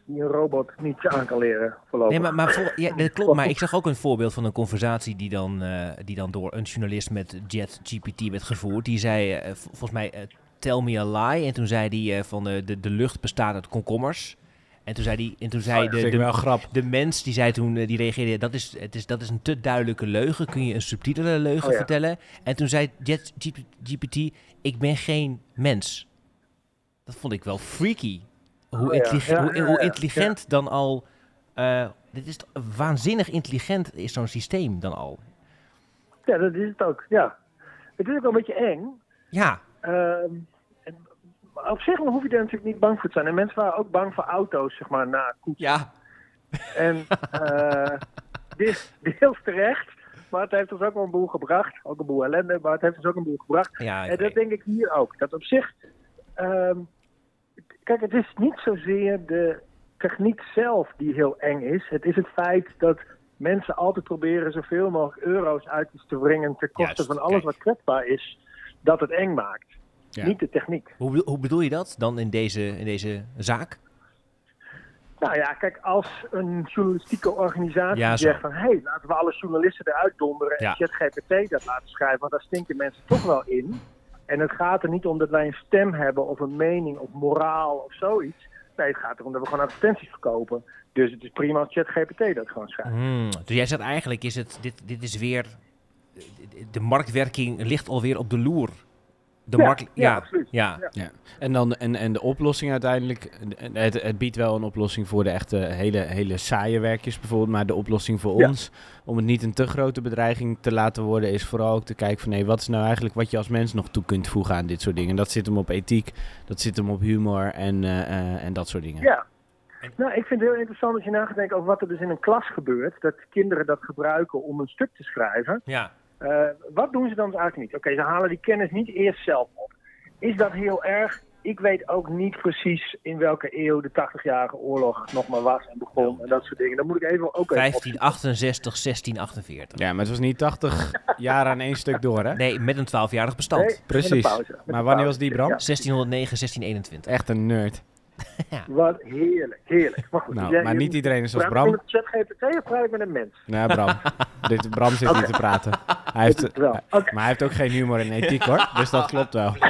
die een robot niet aan kan leren voorlopig. Nee, maar, maar ja, dat klopt. Maar ik zag ook een voorbeeld van een conversatie die dan, eh, die dan door een journalist met JetGPT werd gevoerd. Die zei, eh, volgens mij, eh, tell me a lie. En toen zei hij van de, de lucht bestaat uit komkommers. En toen zei, die, en toen zei Oh, de, de, wel grap. de mens, die zei toen, die reageerde, dat is, het is, dat is een te duidelijke leugen. Kun je een subtielere leugen Oh ja. vertellen? En toen zei JetGPT, ik ben geen mens. Dat vond ik wel freaky. Hoe, Oh hoe, hoe intelligent dan al... eh, dit is waanzinnig intelligent is zo'n systeem dan al. Ja, dat is het ook, ja. Het is ook wel een beetje eng, Ja, Ehm, op zich hoef je er natuurlijk niet bang voor te zijn. En mensen waren ook bang voor auto's, zeg maar, na koets. ja. En eh dit, deels terecht. Maar het heeft ons ook wel een boel gebracht. Ook een boel ellende, maar het heeft ons ook een boel gebracht. ja En dat denk ik hier ook. Dat op zich... ehm, kijk, het is niet zozeer de techniek zelf die heel eng is. Het is het feit dat mensen altijd proberen zoveel mogelijk euro's uit iets te wringen... ten koste Juist, van alles kijk. wat kwetsbaar is, dat het eng maakt. Ja. Niet de techniek. hoe, hoe bedoel je dat dan in deze, in deze zaak? Nou ja, kijk, als een journalistieke organisatie Ja, zegt van... hé, hey, laten we alle journalisten eruit donderen en ChatGPT dat laten schrijven... want daar stinken mensen toch wel in. En het gaat er niet om dat wij een stem hebben of een mening of moraal of zoiets. Nee, het gaat erom dat we gewoon advertenties verkopen. Dus het is prima als ChatGPT dat gewoon schrijft. Hmm, dus jij zegt eigenlijk, is het, dit, dit is weer... De marktwerking ligt alweer op de loer. De Ja, ja, ja, absoluut. Ja. Ja. Ja. En, dan, en, en de oplossing uiteindelijk, het, het biedt wel een oplossing voor de echte hele, hele saaie werkjes bijvoorbeeld, maar de oplossing voor Ja. ons, om het niet een te grote bedreiging te laten worden, is vooral ook te kijken van nee, wat is nou eigenlijk wat je als mens nog toe kunt voegen aan dit soort dingen. Dat zit hem op ethiek, dat zit hem op humor en, eh, eh, en dat soort dingen. Ja. Nou, ik vind het heel interessant als je na gaat denken over wat er dus in een klas gebeurt. Dat kinderen dat gebruiken om een stuk te schrijven. ja. Eh, wat doen ze dan eigenlijk niet? Oké, ze halen die kennis niet eerst zelf op. Is dat heel erg? Ik weet ook niet precies in welke eeuw de 80-jarige oorlog nog maar was en begon en dat soort dingen. Dan moet ik even ook even opzoeken. 1568, 1648. Ja, maar het was niet 80 jaar aan één stuk door, hè? Nee, met een 12-jarig bestand. Nee, Precies. een pauze, met Maar wanneer pauze. was die, Bram? Ja, 1609, 1621. Echt een nerd. wat heerlijk, heerlijk. Maar goed, Nou, jij- maar niet iedereen is als praat je Bram. met ChatGPT of praat ik met een mens? Nou, Bram. Dit, Bram zit niet te praten. Hij heeft. Maar hij heeft ook geen humor en ethiek, hoor. Dus dat klopt wel.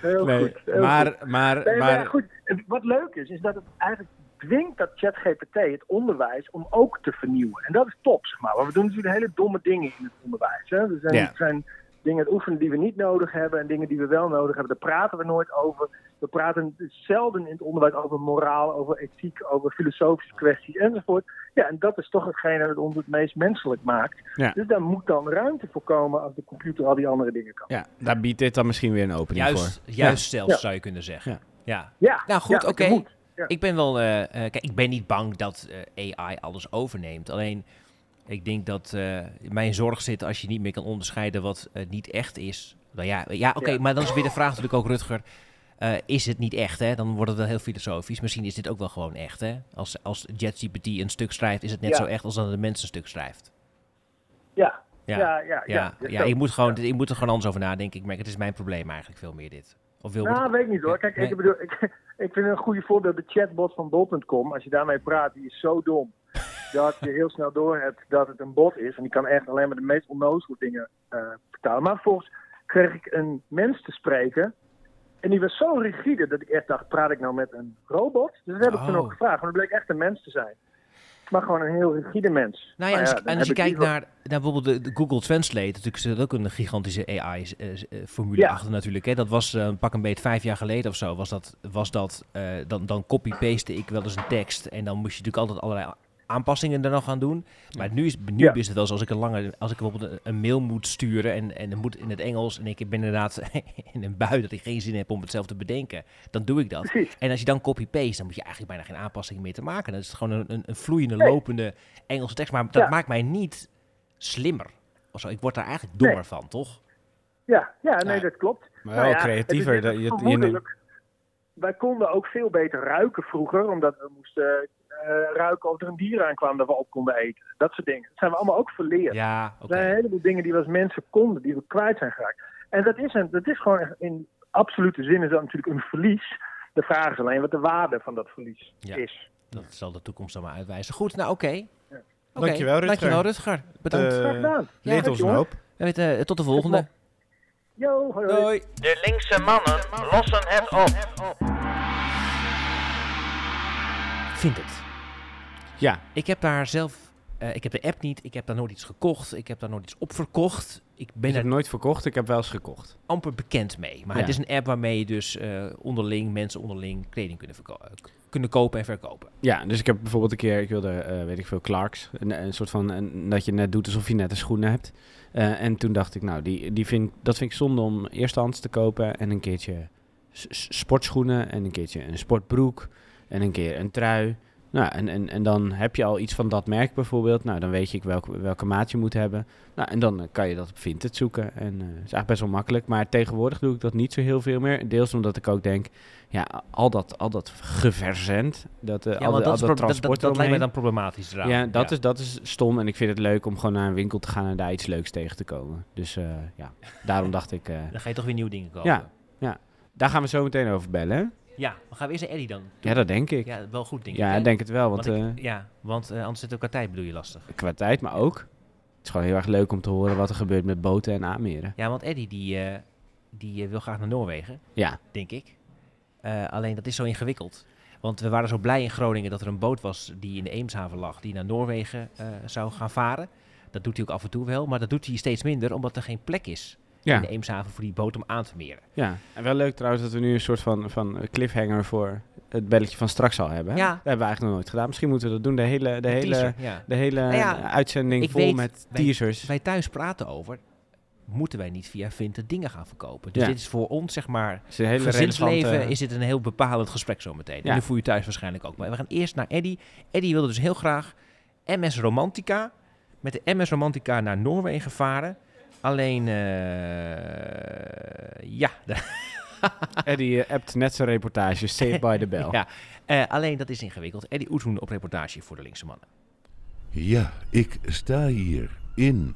Heel Nee, goed. heel maar, goed. maar, Nee, maar maar, goed, wat leuk is, is dat het eigenlijk dwingt dat ChatGPT het onderwijs om ook te vernieuwen. En dat is top, zeg maar. Want we doen natuurlijk hele domme dingen in het onderwijs. Hè? Er zijn, Ja. zijn dingen het oefenen die we niet nodig hebben en dingen die we wel nodig hebben. Daar praten we nooit over. We praten zelden in het onderwijs over moraal, over ethiek, over filosofische kwesties enzovoort. Ja, en dat is toch hetgene dat ons het meest menselijk maakt. Ja. Dus daar moet dan ruimte voor komen als de computer al die andere dingen kan. ja, daar biedt dit dan misschien weer een opening Juist, voor. juist zelfs Ja. zou je kunnen zeggen. Ja. Ja. Ja, Nou goed, ja, oké. Ik ben wel, eh, eh, kijk, ik ben niet bang dat eh, AI alles overneemt. Alleen, ik denk dat eh, mijn zorg zit als je niet meer kan onderscheiden wat eh, niet echt is. Nou ja, ja oké, Ja. maar dan is weer de vraag natuurlijk ook, Rutger. eh, is het niet echt, hè? Dan wordt het wel heel filosofisch. Misschien is dit ook wel gewoon echt, hè? Als, als JetGPT een stuk schrijft, is het net Ja. zo echt als dat een mens een stuk schrijft. Ja, Ja, ja, ja. ja, ja, ik, moet gewoon, ik moet er gewoon anders over nadenken. Ik merk, het is mijn probleem eigenlijk veel meer dit. Of wil Nou, weet ik niet hoor. Kijk, Nee. ik, bedoel, ik, ik vind een goede voorbeeld de chatbot van bol.com. Als je daarmee praat, die is zo dom dat je heel snel doorhebt dat het een bot is. En die kan echt alleen maar de meest onnozele dingen eh, vertalen. Maar vervolgens kreeg ik een mens te spreken. En die was zo rigide dat ik echt dacht, praat ik nou met een robot? Dus dat heb ik toen Oh. ook gevraagd. Maar het bleek echt een mens te zijn. Maar gewoon een heel rigide mens. Nou ja, en, als je kijkt naar, naar bijvoorbeeld de, de Google Translate, natuurlijk zit ook een gigantische AI-formule Ja. achter natuurlijk. Hè. Dat was eh, pak een beetje vijf jaar geleden of zo. Was dat, was dat, eh, dan, dan copy-paste ik wel eens een tekst. En dan moest je natuurlijk altijd allerlei aanpassingen er nog gaan doen. Maar nu is, nu Ja. is het wel zo als ik een lange, als ik bijvoorbeeld een, een mail moet sturen en, en het moet in het Engels en ik ben inderdaad in een bui dat ik geen zin heb om het zelf te bedenken, dan doe ik dat. Precies. En als je dan copy-paste, dan moet je eigenlijk bijna geen aanpassingen meer te maken. Dat is gewoon een, een, een vloeiende, Nee. lopende Engelse tekst. Maar dat Ja. maakt mij niet slimmer. Of zo. Ik word daar eigenlijk dommer Nee. van, toch? Ja, ja nee, Ja. dat klopt. Maar Nou wel ja, creatiever. het is dat je, wij konden ook veel beter ruiken vroeger, omdat we moesten ruiken of er een dier aankwam dat we op konden eten. Dat soort dingen. Dat zijn we allemaal ook verleerd. Ja, Er oké. zijn een heleboel dingen die we als mensen konden, die we kwijt zijn geraakt. En dat is, een, dat is gewoon echt in absolute zin is dat natuurlijk een verlies. De vraag is alleen wat de waarde van dat verlies Ja. is. Dat zal de toekomst dan maar uitwijzen. Goed, nou oké. Oké, Dankjewel, Rutger. Dankjewel, Rutger. Bedankt. Eh, gedaan. leert Ja, ons een hoop. We weten, eh, tot de volgende. Yo, hoi, hoi. Doei. De linkse mannen lossen het op. Vind het. Ja, Ik heb daar zelf... eh, ik heb de app niet. Ik heb daar nooit iets gekocht. Ik heb daar nooit iets opverkocht. Ik ben ik er heb nooit verkocht, ik heb wel eens gekocht. amper bekend mee. Maar Ja. het is een app waarmee je dus eh, onderling, mensen onderling, kleding kunnen, eh, kunnen kopen en verkopen. Ja, dus ik heb bijvoorbeeld een keer, ik wilde, weet ik veel, Clarks. Een, een soort van, een, dat je net doet alsof je net een schoenen hebt. En toen dacht ik, nou, die, die vind, dat vind ik zonde om eerstehands te kopen. En een keertje sportschoenen en een keertje een sportbroek en een keer een trui. Nou, en, en, en dan heb je al iets van dat merk bijvoorbeeld. Nou, dan weet je welke, welke maat je moet hebben. Nou, en dan eh, kan je dat op Vinted zoeken. En het is eigenlijk best wel makkelijk. Maar tegenwoordig doe ik dat niet zo heel veel meer. Deels omdat ik ook denk, ja, al dat, al dat geverzend, dat, Ja, al, dat, al is dat pro- dat, dat, transport dat lijkt mij dan problematisch eraan. Ja, dat, Is, dat is stom. En ik vind het leuk om gewoon naar een winkel te gaan en daar iets leuks tegen te komen. Dus ja, daarom dacht ik, Dan ga je toch weer nieuwe dingen kopen. Ja. daar gaan we zo meteen over bellen. Ja, dan gaan we eerst naar Eddie dan. Ja, dat denk ik. Ja, wel goed denk Ja, ik. ik denk het wel. Want, Want ik- eh, ja, want eh, anders zit ook qua tijd bedoel je lastig. qua tijd, maar ook. Het is gewoon heel erg leuk om te horen wat er gebeurt met boten en aanmeren. Ja, want Eddie die, eh, die wil graag naar Noorwegen, Ja, denk ik. Alleen dat is zo ingewikkeld. Want we waren zo blij in Groningen dat er een boot was die in de Eemshaven lag, die naar Noorwegen zou gaan varen. Dat doet hij ook af en toe wel, maar dat doet hij steeds minder, omdat er geen plek is in ja, de Eemshaven voor die boot om aan te meren. ja. En wel leuk trouwens dat we nu een soort van, van cliffhanger voor het belletje van straks al hebben. hè? Ja. Dat hebben we eigenlijk nog nooit gedaan. Misschien moeten we dat doen. De hele, de Een hele, teaser, ja. de hele Nou ja, uitzending vol weet- met wij- teasers. Wij thuis praten over, moeten wij niet via Vinted dingen gaan verkopen? Dus Ja. dit is voor ons, zeg maar, Het is een hele gezinsleven relevante- is dit een heel bepalend gesprek zometeen. Ja. En nu voel je thuis waarschijnlijk ook. Maar we gaan eerst naar Eddie. Eddie wilde dus heel graag MS Romantica. Met de MS Romantica naar Noorwegen varen. Alleen, eh, ja, Eddie appt net zijn reportage, Saved by the Bell. ja. Eh, alleen dat is ingewikkeld. Eddie Oethoen op reportage voor de linkse mannen. Ja, ik sta hier in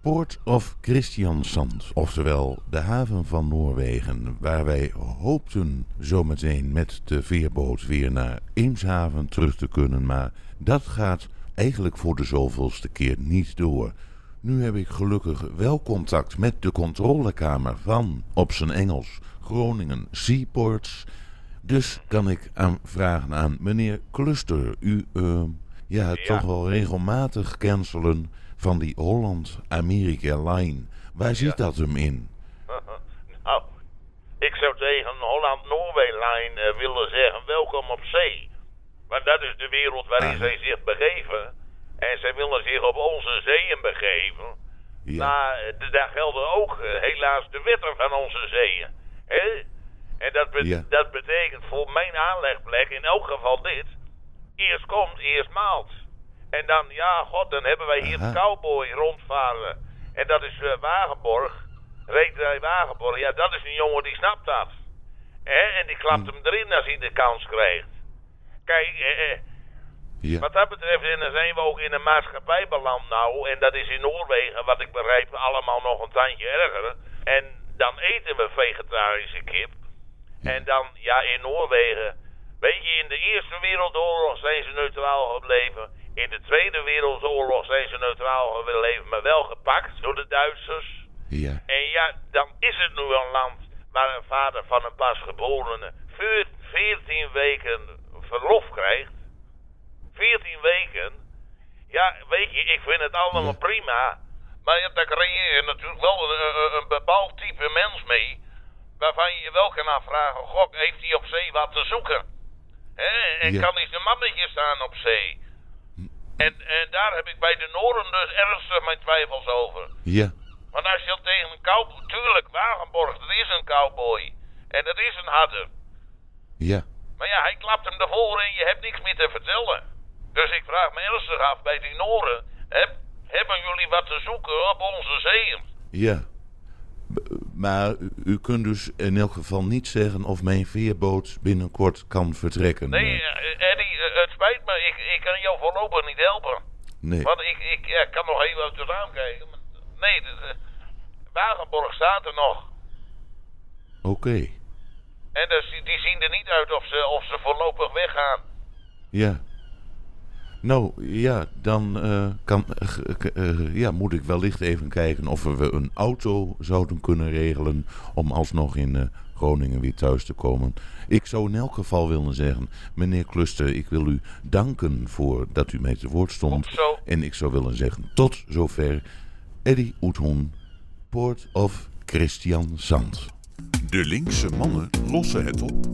Port of Christiansand, oftewel de haven van Noorwegen, waar wij hoopten zometeen met de veerboot weer naar Eemshaven terug te kunnen, maar dat gaat eigenlijk voor de zoveelste keer niet door. Nu heb ik gelukkig wel contact met de controlekamer van, op zijn Engels, Groningen Seaports. Dus kan ik aan vragen aan meneer Cluster, u eh, ja, toch wel regelmatig cancelen van die Holland-Amerika line. Waar zit dat hem in? Nou, ik zou tegen Holland-Noorway-lijn eh, willen zeggen welkom op zee. Want dat is de wereld waarin Ah. zij zich begeven. En zij willen zich op onze zeeën begeven. Ja, Maar eh, daar gelden ook eh, helaas de wetten van onze zeeën. Hè? En dat, bet- Ja. dat betekent voor mijn aanlegplek in elk geval dit. Eerst komt, eerst maalt. En dan, ja, god, dan hebben wij hier Aha. de cowboy rondvaren. En dat is eh, Wagenborg. Reederij Wagenborg. Ja, dat is een jongen die snapt dat. Hè? En die klapt Hm. hem erin als hij de kans krijgt. Kijk, eh, eh, ja, wat dat betreft, en dan zijn we ook in een maatschappij beland nou. En dat is in Noorwegen, wat ik begrijp, allemaal nog een tandje erger. En dan eten we vegetarische kip. En dan, ja, in Noorwegen. Weet je, in de Eerste Wereldoorlog zijn ze neutraal gebleven. In de Tweede Wereldoorlog zijn ze neutraal gebleven, maar wel gepakt door de Duitsers. ja, En ja, dan is het nu een land waar een vader van een pasgeborene veer- 14 weken verlof krijgt. 14 weken. Ja, weet je, ik vind het allemaal Ja. prima. Maar ja, daar creëer je natuurlijk wel een, een- een bepaald type mens mee. Waarvan je je wel kan afvragen, god, heeft hij op zee wat te zoeken? Hè? En Ja. kan hij zijn mannetje staan op zee? En, en daar heb ik bij de Noorden dus ernstig mijn twijfels over. Ja, Want als je tegen een cowboy... Tuurlijk, Wagenborg, dat is een cowboy. En dat is een harder. ja. Maar ja, hij klapt hem ervoor en je hebt niks meer te vertellen. Dus ik vraag me ernstig af bij die Noren. Heb, hebben jullie wat te zoeken op onze zeeën? Ja. B- Maar u- u kunt dus in elk geval niet zeggen of mijn veerboot binnenkort kan vertrekken. Nee, Eh, eh, Eddie, eh, het spijt me. Ik, ik kan jou voorlopig niet helpen. nee. Want ik, ik ja, kan nog even uit het raam kijken. Nee, de, de- Wagenborg staat er nog. Oké. En dus, die, die zien er niet uit of ze, of ze voorlopig weggaan. Ja. Nou, ja, dan eh, kan, eh, eh, ja, moet ik wellicht even kijken of we een auto zouden kunnen regelen om alsnog in eh, Groningen weer thuis te komen. Ik zou in elk geval willen zeggen, meneer Kluster, ik wil u danken voor dat u mij te woord stond. En ik zou willen zeggen, tot zover Eddie Oethoen, Poort of Christian Sand. De linkse mannen lossen het op.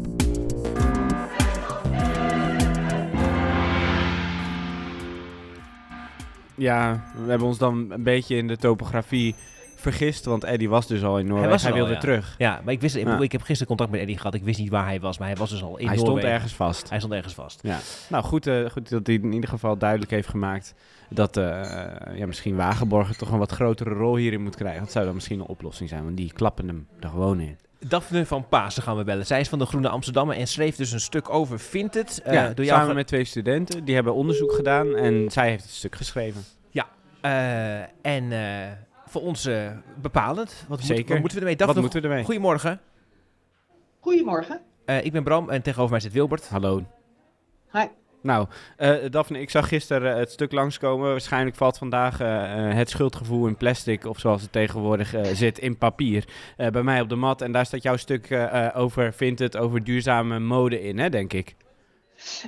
Ja, we hebben ons dan een beetje in de topografie vergist, want Eddie was dus al in Noorwegen. was Hij, al, wilde ja. terug. Ja, maar ik, wist, ik, Ja. ik heb gisteren contact met Eddie gehad. Ik wist niet waar hij was, maar hij was dus al in hij stond Noorwegen. ergens vast. Hij stond ergens vast. Ja. Nou, goed, eh, goed dat hij in ieder geval duidelijk heeft gemaakt dat eh, ja, misschien Wagenborgen toch een wat grotere rol hierin moet krijgen. Dat zou dan misschien een oplossing zijn, want die klappen hem er gewoon in. Daphne van Pasen gaan we bellen. Zij is van de Groene Amsterdammer en schreef dus een stuk over Vinted. Uh, ja, door jou samen met twee studenten. Die hebben onderzoek gedaan en zij heeft het stuk geschreven. Eh, en eh, voor ons eh, bepalend. Wat, moet- Zeker. wat moeten we ermee? Wat Daphne, moeten we ermee? Goedemorgen. Goedemorgen. Eh, ik ben Bram en tegenover mij zit Wilbert. Hallo. Hi. Nou, eh Daphne, ik zag gisteren eh, het stuk langskomen. Waarschijnlijk valt vandaag eh, het schuldgevoel in plastic, of zoals het tegenwoordig zit, in papier. eh, bij mij op de mat. En daar staat jouw stuk over, vindt het, over duurzame mode in, hè, denk ik.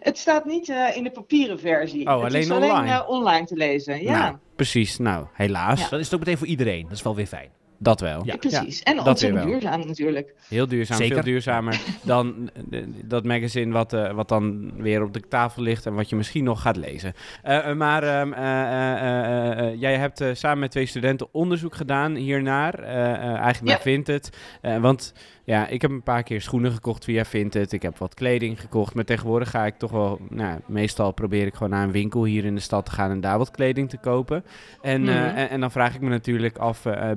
Het staat niet eh, in de papieren versie. Oh, het alleen is alleen online? online te lezen. Ja, Nou, precies. Nou, helaas. Ja. Dan is het ook meteen voor iedereen. Dat is wel weer fijn. Dat wel. Ja. precies. en ontzettend duurzaam natuurlijk. Heel duurzaam, Zeker. veel duurzamer dan eh, dat magazine wat, eh, wat dan weer op de tafel ligt en wat je misschien nog gaat lezen. Eh, eh, maar ehm, eh, eh, eh, eh, jij hebt eh, samen met twee studenten onderzoek gedaan hiernaar. eh, eh, eigenlijk naar Ja. Vinted. Eh, want ja, ik heb een paar keer schoenen gekocht via Vinted. Ik heb wat kleding gekocht. Maar tegenwoordig ga ik toch wel... Nou, meestal probeer ik gewoon naar een winkel hier in de stad te gaan en daar wat kleding te kopen. En, eh, Mhm. en, en dan vraag ik me natuurlijk af, eh, eh,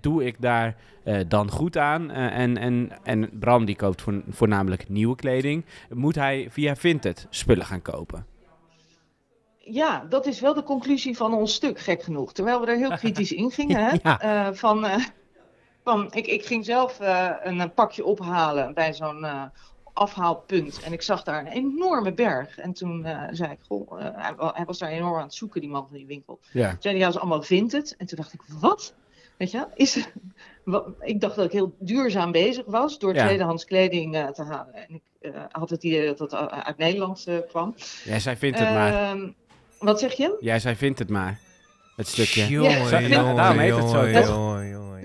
doe ik daar eh, dan goed aan? Eh, en, en, en Bram die koopt voor, voornamelijk nieuwe kleding. Moet hij via Vinted spullen gaan kopen? Ja, dat is wel de conclusie van ons stuk, gek genoeg. Terwijl we er heel kritisch in gingen. Hè? Ja. Eh, van, eh, van, ik, ik ging zelf eh, een, pakje ophalen bij zo'n eh, afhaalpunt. En ik zag daar een enorme berg. En toen eh, zei ik, goh, eh, hij, hij was daar enorm aan het zoeken, die man van die winkel. Ja. Toen zei hij, ja, dat allemaal vintage. En toen dacht ik, wat? Weet je, is, wat, ik dacht dat ik heel duurzaam bezig was door Ja. tweedehands kleding eh, te halen. En ik eh, had het idee dat het uh, uit Nederland kwam. Jij zei vindt het maar. Ehm, wat zeg je? Jij zei vindt het maar. Het stukje. Jongen, Ja, jongen, daarom heet het zo, toch?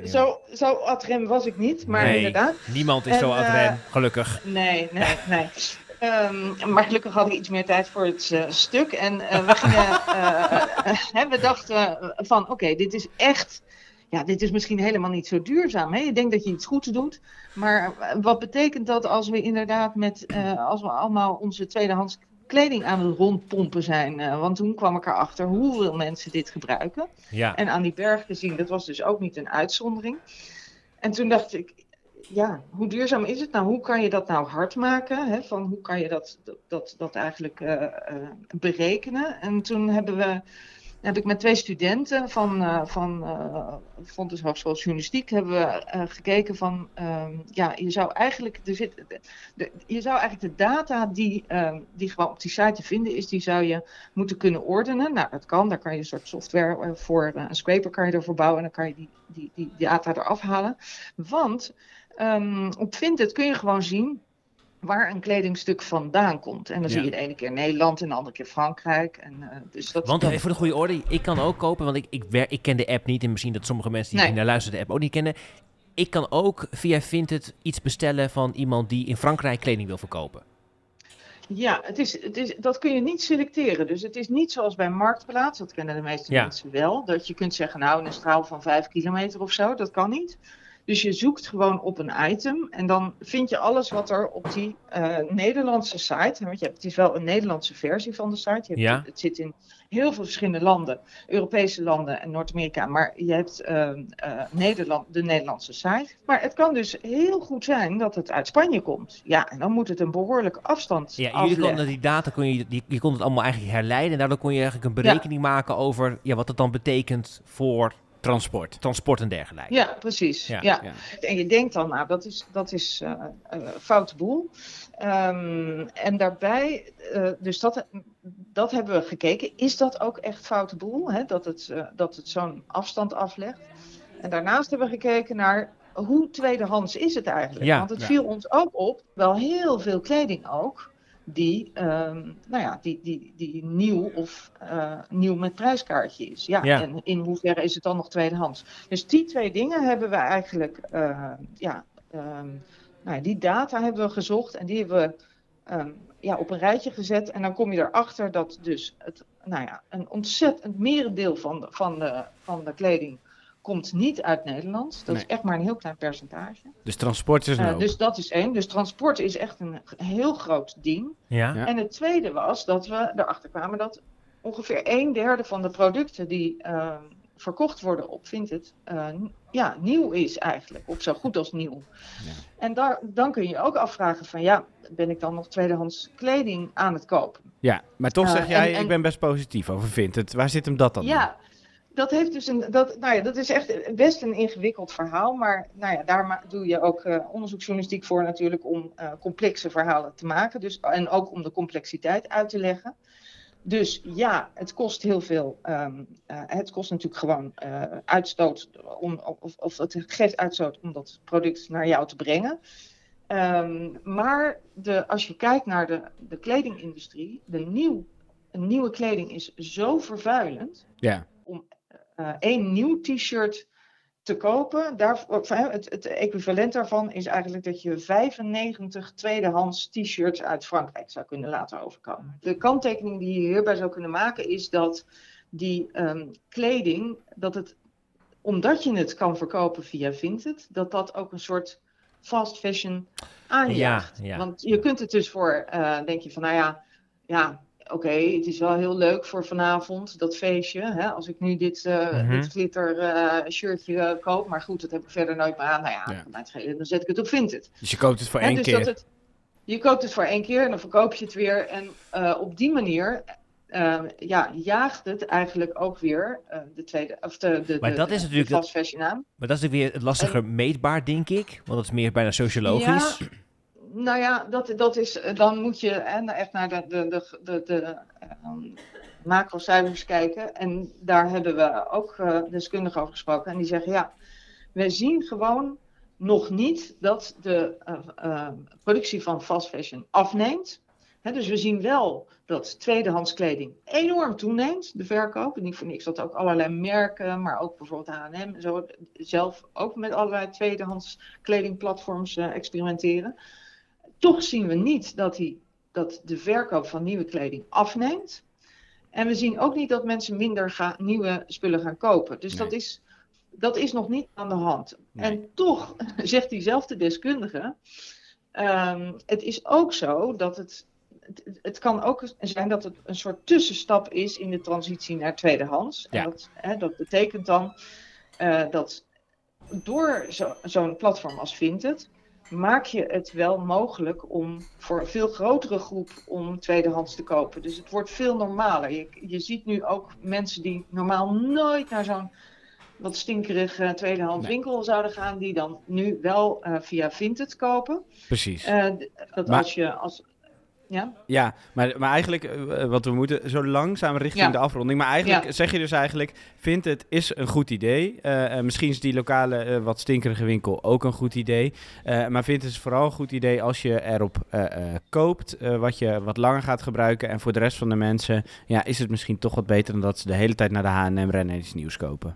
Zo, zo adrem was ik niet, maar Nee. inderdaad. Niemand is En, zo eh, adrem, gelukkig. Nee, nee, nee. Ehm, maar gelukkig had ik iets meer tijd voor het eh, stuk. En eh, we gingen, eh, eh, we dachten van, oké, dit is echt, ja, dit is misschien helemaal niet zo duurzaam. Hè? Je denkt dat je iets goeds doet, maar eh, wat betekent dat als we inderdaad met, eh, als we allemaal onze tweedehands kleding aan het rondpompen zijn? Eh, want toen kwam ik erachter hoeveel mensen dit gebruiken. Ja. En aan die berg gezien, dat was dus ook niet een uitzondering. En toen dacht ik, ja, hoe duurzaam is het nou? Hoe kan je dat nou hard maken? Hè? Van hoe kan je dat, dat, dat, dat eigenlijk eh, eh, berekenen? En toen hebben we, heb ik met twee studenten van, eh van eh Fontes Hogeschool Journalistiek hebben we eh, gekeken van, ehm, ja, je zou eigenlijk, er zit, de, je zou eigenlijk de data die, ehm, die gewoon op die site te vinden is, die zou je moeten kunnen ordenen. Nou, dat kan. Daar kan je een soort software voor, een scraper kan je ervoor bouwen en dan kan je die, die, die, die data eraf halen. Want ehm, op Vinted kun je gewoon zien waar een kledingstuk vandaan komt. En dan Ja. zie je de ene keer Nederland en de andere keer Frankrijk. En, eh, dus dat, Want even voor de goede orde, ik kan ook kopen, want ik, ik, wer- ik ken de app niet. En misschien dat sommige mensen die Nee. naar luisteren de app ook niet kennen. Ik kan ook via Vinted iets bestellen van iemand die in Frankrijk kleding wil verkopen. Ja, het is, het is, dat kun je niet selecteren. Dus het is niet zoals bij Marktplaats, dat kennen de meeste Ja. mensen wel. Dat je kunt zeggen, nou, een straal van 5 kilometer of zo, dat kan niet. Dus je zoekt gewoon op een item en dan vind je alles wat er op die eh, Nederlandse site, want je hebt, het is wel een Nederlandse versie van de site. Je hebt, Ja. Het zit in heel veel verschillende landen, Europese landen en Noord-Amerika. Maar je hebt ehm, eh, Nederland, de Nederlandse site. Maar het kan dus heel goed zijn dat het uit Spanje komt. Ja, en dan moet het een behoorlijke afstand Ja, jullie konden die data, kon je, die, je kon het allemaal eigenlijk herleiden. En daardoor kon je eigenlijk een berekening maken over ja, wat het dan betekent voor Transport. transport en dergelijke. Ja, precies. Ja, Ja, ja. En je denkt dan, nou, dat is, dat is eh eh, foute boel. Ehm, en daarbij, eh, dus dat, dat hebben we gekeken. Is dat ook echt foute boel? Hè? Dat het, eh, dat het zo'n afstand aflegt. En daarnaast hebben we gekeken naar hoe tweedehands is het eigenlijk? Ja, Want het ja. viel ons ook op, wel heel veel kleding ook, die, ehm, nou ja, die, die, die nieuw of eh, nieuw met prijskaartje is. Ja, Ja. en in hoeverre is het dan nog tweedehands? Dus die twee dingen hebben we eigenlijk, eh, ja, ehm, nou ja, die data hebben we gezocht en die hebben we ehm, ja, op een rijtje gezet. En dan kom je erachter dat dus het, nou ja, een ontzettend merendeel van de, van de, van de kleding komt niet uit Nederland. Dat is echt maar een heel klein percentage. Dus transport is een Eh, dus dat is één. Dus transport is echt een heel groot ding. Ja? Ja. En het tweede was dat we erachter kwamen dat ongeveer een derde van de producten die eh, verkocht worden op Vinted, eh, n- ja, nieuw is eigenlijk. Of zo goed als nieuw. Ja. En daar, dan kun je je ook afvragen van ja, ben ik dan nog tweedehands kleding aan het kopen? Ja, maar toch Eh, zeg jij, en- en- ik ben best positief over Vinted. Waar zit hem dat dan in? Dat heeft dus een. Dat, nou ja, dat is echt best een ingewikkeld verhaal. Maar nou ja, daar doe je ook eh, onderzoeksjournalistiek voor natuurlijk om eh, complexe verhalen te maken. Dus, en ook om de complexiteit uit te leggen. Dus ja, het kost heel veel. ehm, eh, het kost natuurlijk gewoon uitstoot. Om, of, of het geeft uitstoot om dat product naar jou te brengen. Ehm, maar de, als je kijkt naar de, de kledingindustrie, de nieuw, nieuwe kleding is zo vervuilend Ja. Eh, één nieuw t-shirt te kopen. Hè, het, het equivalent daarvan is eigenlijk dat je 95 tweedehands t-shirts uit Frankrijk zou kunnen laten overkomen. De kanttekening die je hierbij zou kunnen maken is dat die ehm, kleding, dat het, omdat je het kan verkopen via Vinted, dat dat ook een soort fast fashion aanjaagt. Ja, ja. Want je kunt het dus voor, eh, denk je van, nou ja, ja, oké, het is wel heel leuk voor vanavond, dat feestje. Hè? Als ik nu dit, Mhm. dit glitter eh, shirtje eh, koop, maar goed, dat heb ik verder nooit meer aan. Nou ja, dan zet ik het op Vinted. Dus je koopt het voor Hè, één dus keer. het, je koopt het voor één keer en dan verkoop je het weer. En op die manier ja, jaagt het eigenlijk ook weer de tweede, of de, de, Maar de, dat is natuurlijk fast fashion aan. Maar dat is natuurlijk weer het lastiger meetbaar, denk ik. Want dat is meer bijna sociologisch. Ja, nou ja, dat, dat is, eh, dan moet je hè, echt naar de, de, de, de, de ehm, macrocijfers kijken. En daar hebben we ook eh, deskundigen over gesproken. En die zeggen, ja, we zien gewoon nog niet dat de eh, eh, productie van fast fashion afneemt. Dus we zien wel dat tweedehands kleding enorm toeneemt, de verkoop. Niet voor niks dat ook allerlei merken, maar ook bijvoorbeeld H&M zelf ook met allerlei tweedehands kledingplatforms eh, experimenteren. Toch zien we niet dat, die, dat de verkoop van nieuwe kleding afneemt. En we zien ook niet dat mensen minder gaan, nieuwe spullen gaan kopen. Dus dat, is, dat is nog niet aan de hand. Nee. En toch zegt diezelfde deskundige. ehm, het is ook zo dat het, het. Het kan ook zijn dat het een soort tussenstap is in de transitie naar tweedehands. Ja. En dat, hè, dat betekent dan eh, dat door zo- zo'n platform als Vinted maak je het wel mogelijk om voor een veel grotere groep om tweedehands te kopen. Dus het wordt veel normaler. Je, je ziet nu ook mensen die normaal nooit naar zo'n wat stinkerige tweedehands Nee. winkel zouden gaan, die dan nu wel eh, via Vinted kopen. Precies. Eh, dat Maar- als je als ja, Ja, maar, maar eigenlijk, eh, wat we moeten zo langzaam richting Ja. de afronding. Maar eigenlijk Ja. zeg je dus eigenlijk, vindt het is een goed idee. Eh, eh, misschien is die lokale eh, wat stinkerige winkel ook een goed idee. Eh, maar vindt het vooral een goed idee als je erop eh, eh, koopt, eh, wat je wat langer gaat gebruiken. En voor de rest van de mensen ja, is het misschien toch wat beter dan dat ze de hele tijd naar de H&M rennen en iets nieuws kopen.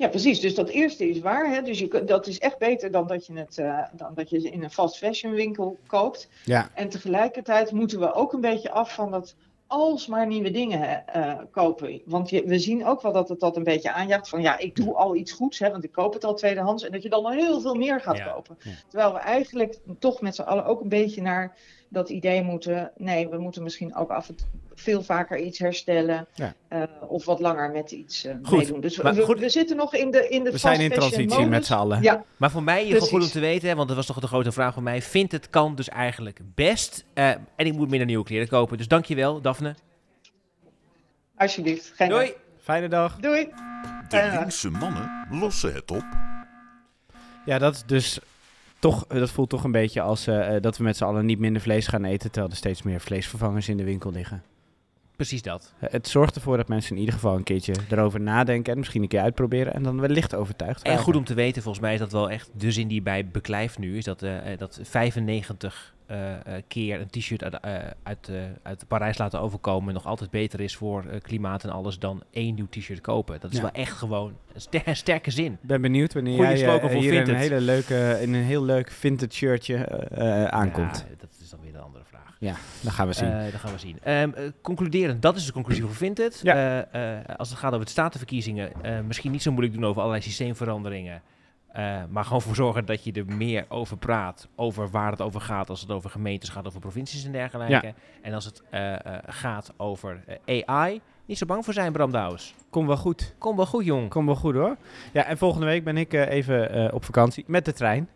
Ja, precies. Dus dat eerste is waar. Hè? Dus je, dat is echt beter dan dat je het eh, dan dat je ze in een fast fashion winkel koopt. Ja. En tegelijkertijd moeten we ook een beetje af van dat alsmaar nieuwe dingen eh, kopen. Want je, we zien ook wel dat het dat een beetje aanjaagt van ja, ik doe al iets goeds, hè, want ik koop het al tweedehands. En dat je dan nog heel veel meer gaat Ja. kopen. Ja. Terwijl we eigenlijk toch met z'n allen ook een beetje naar dat idee moeten. Nee, we moeten misschien ook af en toe veel vaker iets herstellen. Ja. eh, of wat langer met iets eh, Goed, meedoen. Dus maar we, goed. we zitten nog in de, in de We zijn in transitie met z'n allen. Ja, Maar voor mij in ieder geval goed om te weten, want dat was toch de grote vraag van mij. Vindt het kan dus eigenlijk best. eh, en ik moet minder nieuwe kleren kopen. Dus dankjewel, Daphne. alsjeblieft. Geen Doei! Fijne dag. Doei. De linkse mannen lossen het op. Ja, dat is dus toch, dat voelt toch een beetje als dat we met z'n allen niet minder vlees gaan eten, terwijl er steeds meer vleesvervangers in de winkel liggen. Precies dat. Het zorgt ervoor dat mensen in ieder geval een keertje erover nadenken en misschien een keer uitproberen en dan wellicht overtuigd En goed om te weten, volgens mij is dat wel echt de zin die bij beklijft nu. Is dat, eh, eh, dat 95 eh, keer een t-shirt uit, eh, uit, uit Parijs laten overkomen nog altijd beter is voor klimaat en alles dan één nieuw t-shirt kopen. Dat is Ja. wel echt gewoon een, ster- een sterke zin. Ik ben benieuwd wanneer Goeie jij hier in een, hele leuke, in een heel leuk vintage shirtje aankomt. Ja, dat is dan weer een andere vraag. Ja, dat gaan we zien. Eh, dat gaan we zien. Ehm eh, concluderend, dat is de conclusie voor Vinted. Ja. Eh, eh, als het gaat over de statenverkiezingen, eh, misschien niet zo moeilijk doen over allerlei systeemveranderingen. eh, maar gewoon voor zorgen dat je er meer over praat. Over waar het over gaat. Als het over gemeentes gaat, over provincies en dergelijke. En als het eh, eh, gaat over AI. Niet zo bang voor zijn, Bram Douwes. Kom wel goed. Kom wel goed, jong. Kom wel goed hoor. Ja, en volgende week ben ik eh, even eh, op vakantie met de trein.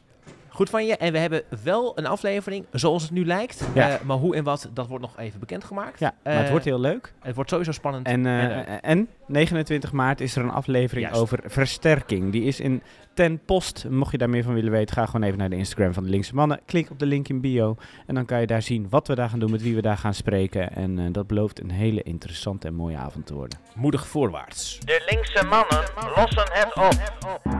Goed van je. En we hebben wel een aflevering zoals het nu lijkt. Ja. Eh, maar hoe en wat, dat wordt nog even bekendgemaakt. Ja, maar het Eh, wordt heel leuk. het wordt sowieso spannend. En, eh, en en 29 maart is er een aflevering Juist. over versterking. Die is in ten post. Mocht je daar meer van willen weten, ga gewoon even naar de Instagram van de Linkse Mannen. Klik op de link in bio. En dan kan je daar zien wat we daar gaan doen, met wie we daar gaan spreken. En eh, dat belooft een hele interessante en mooie avond te worden. Moedig voorwaarts. De linkse mannen lossen het op.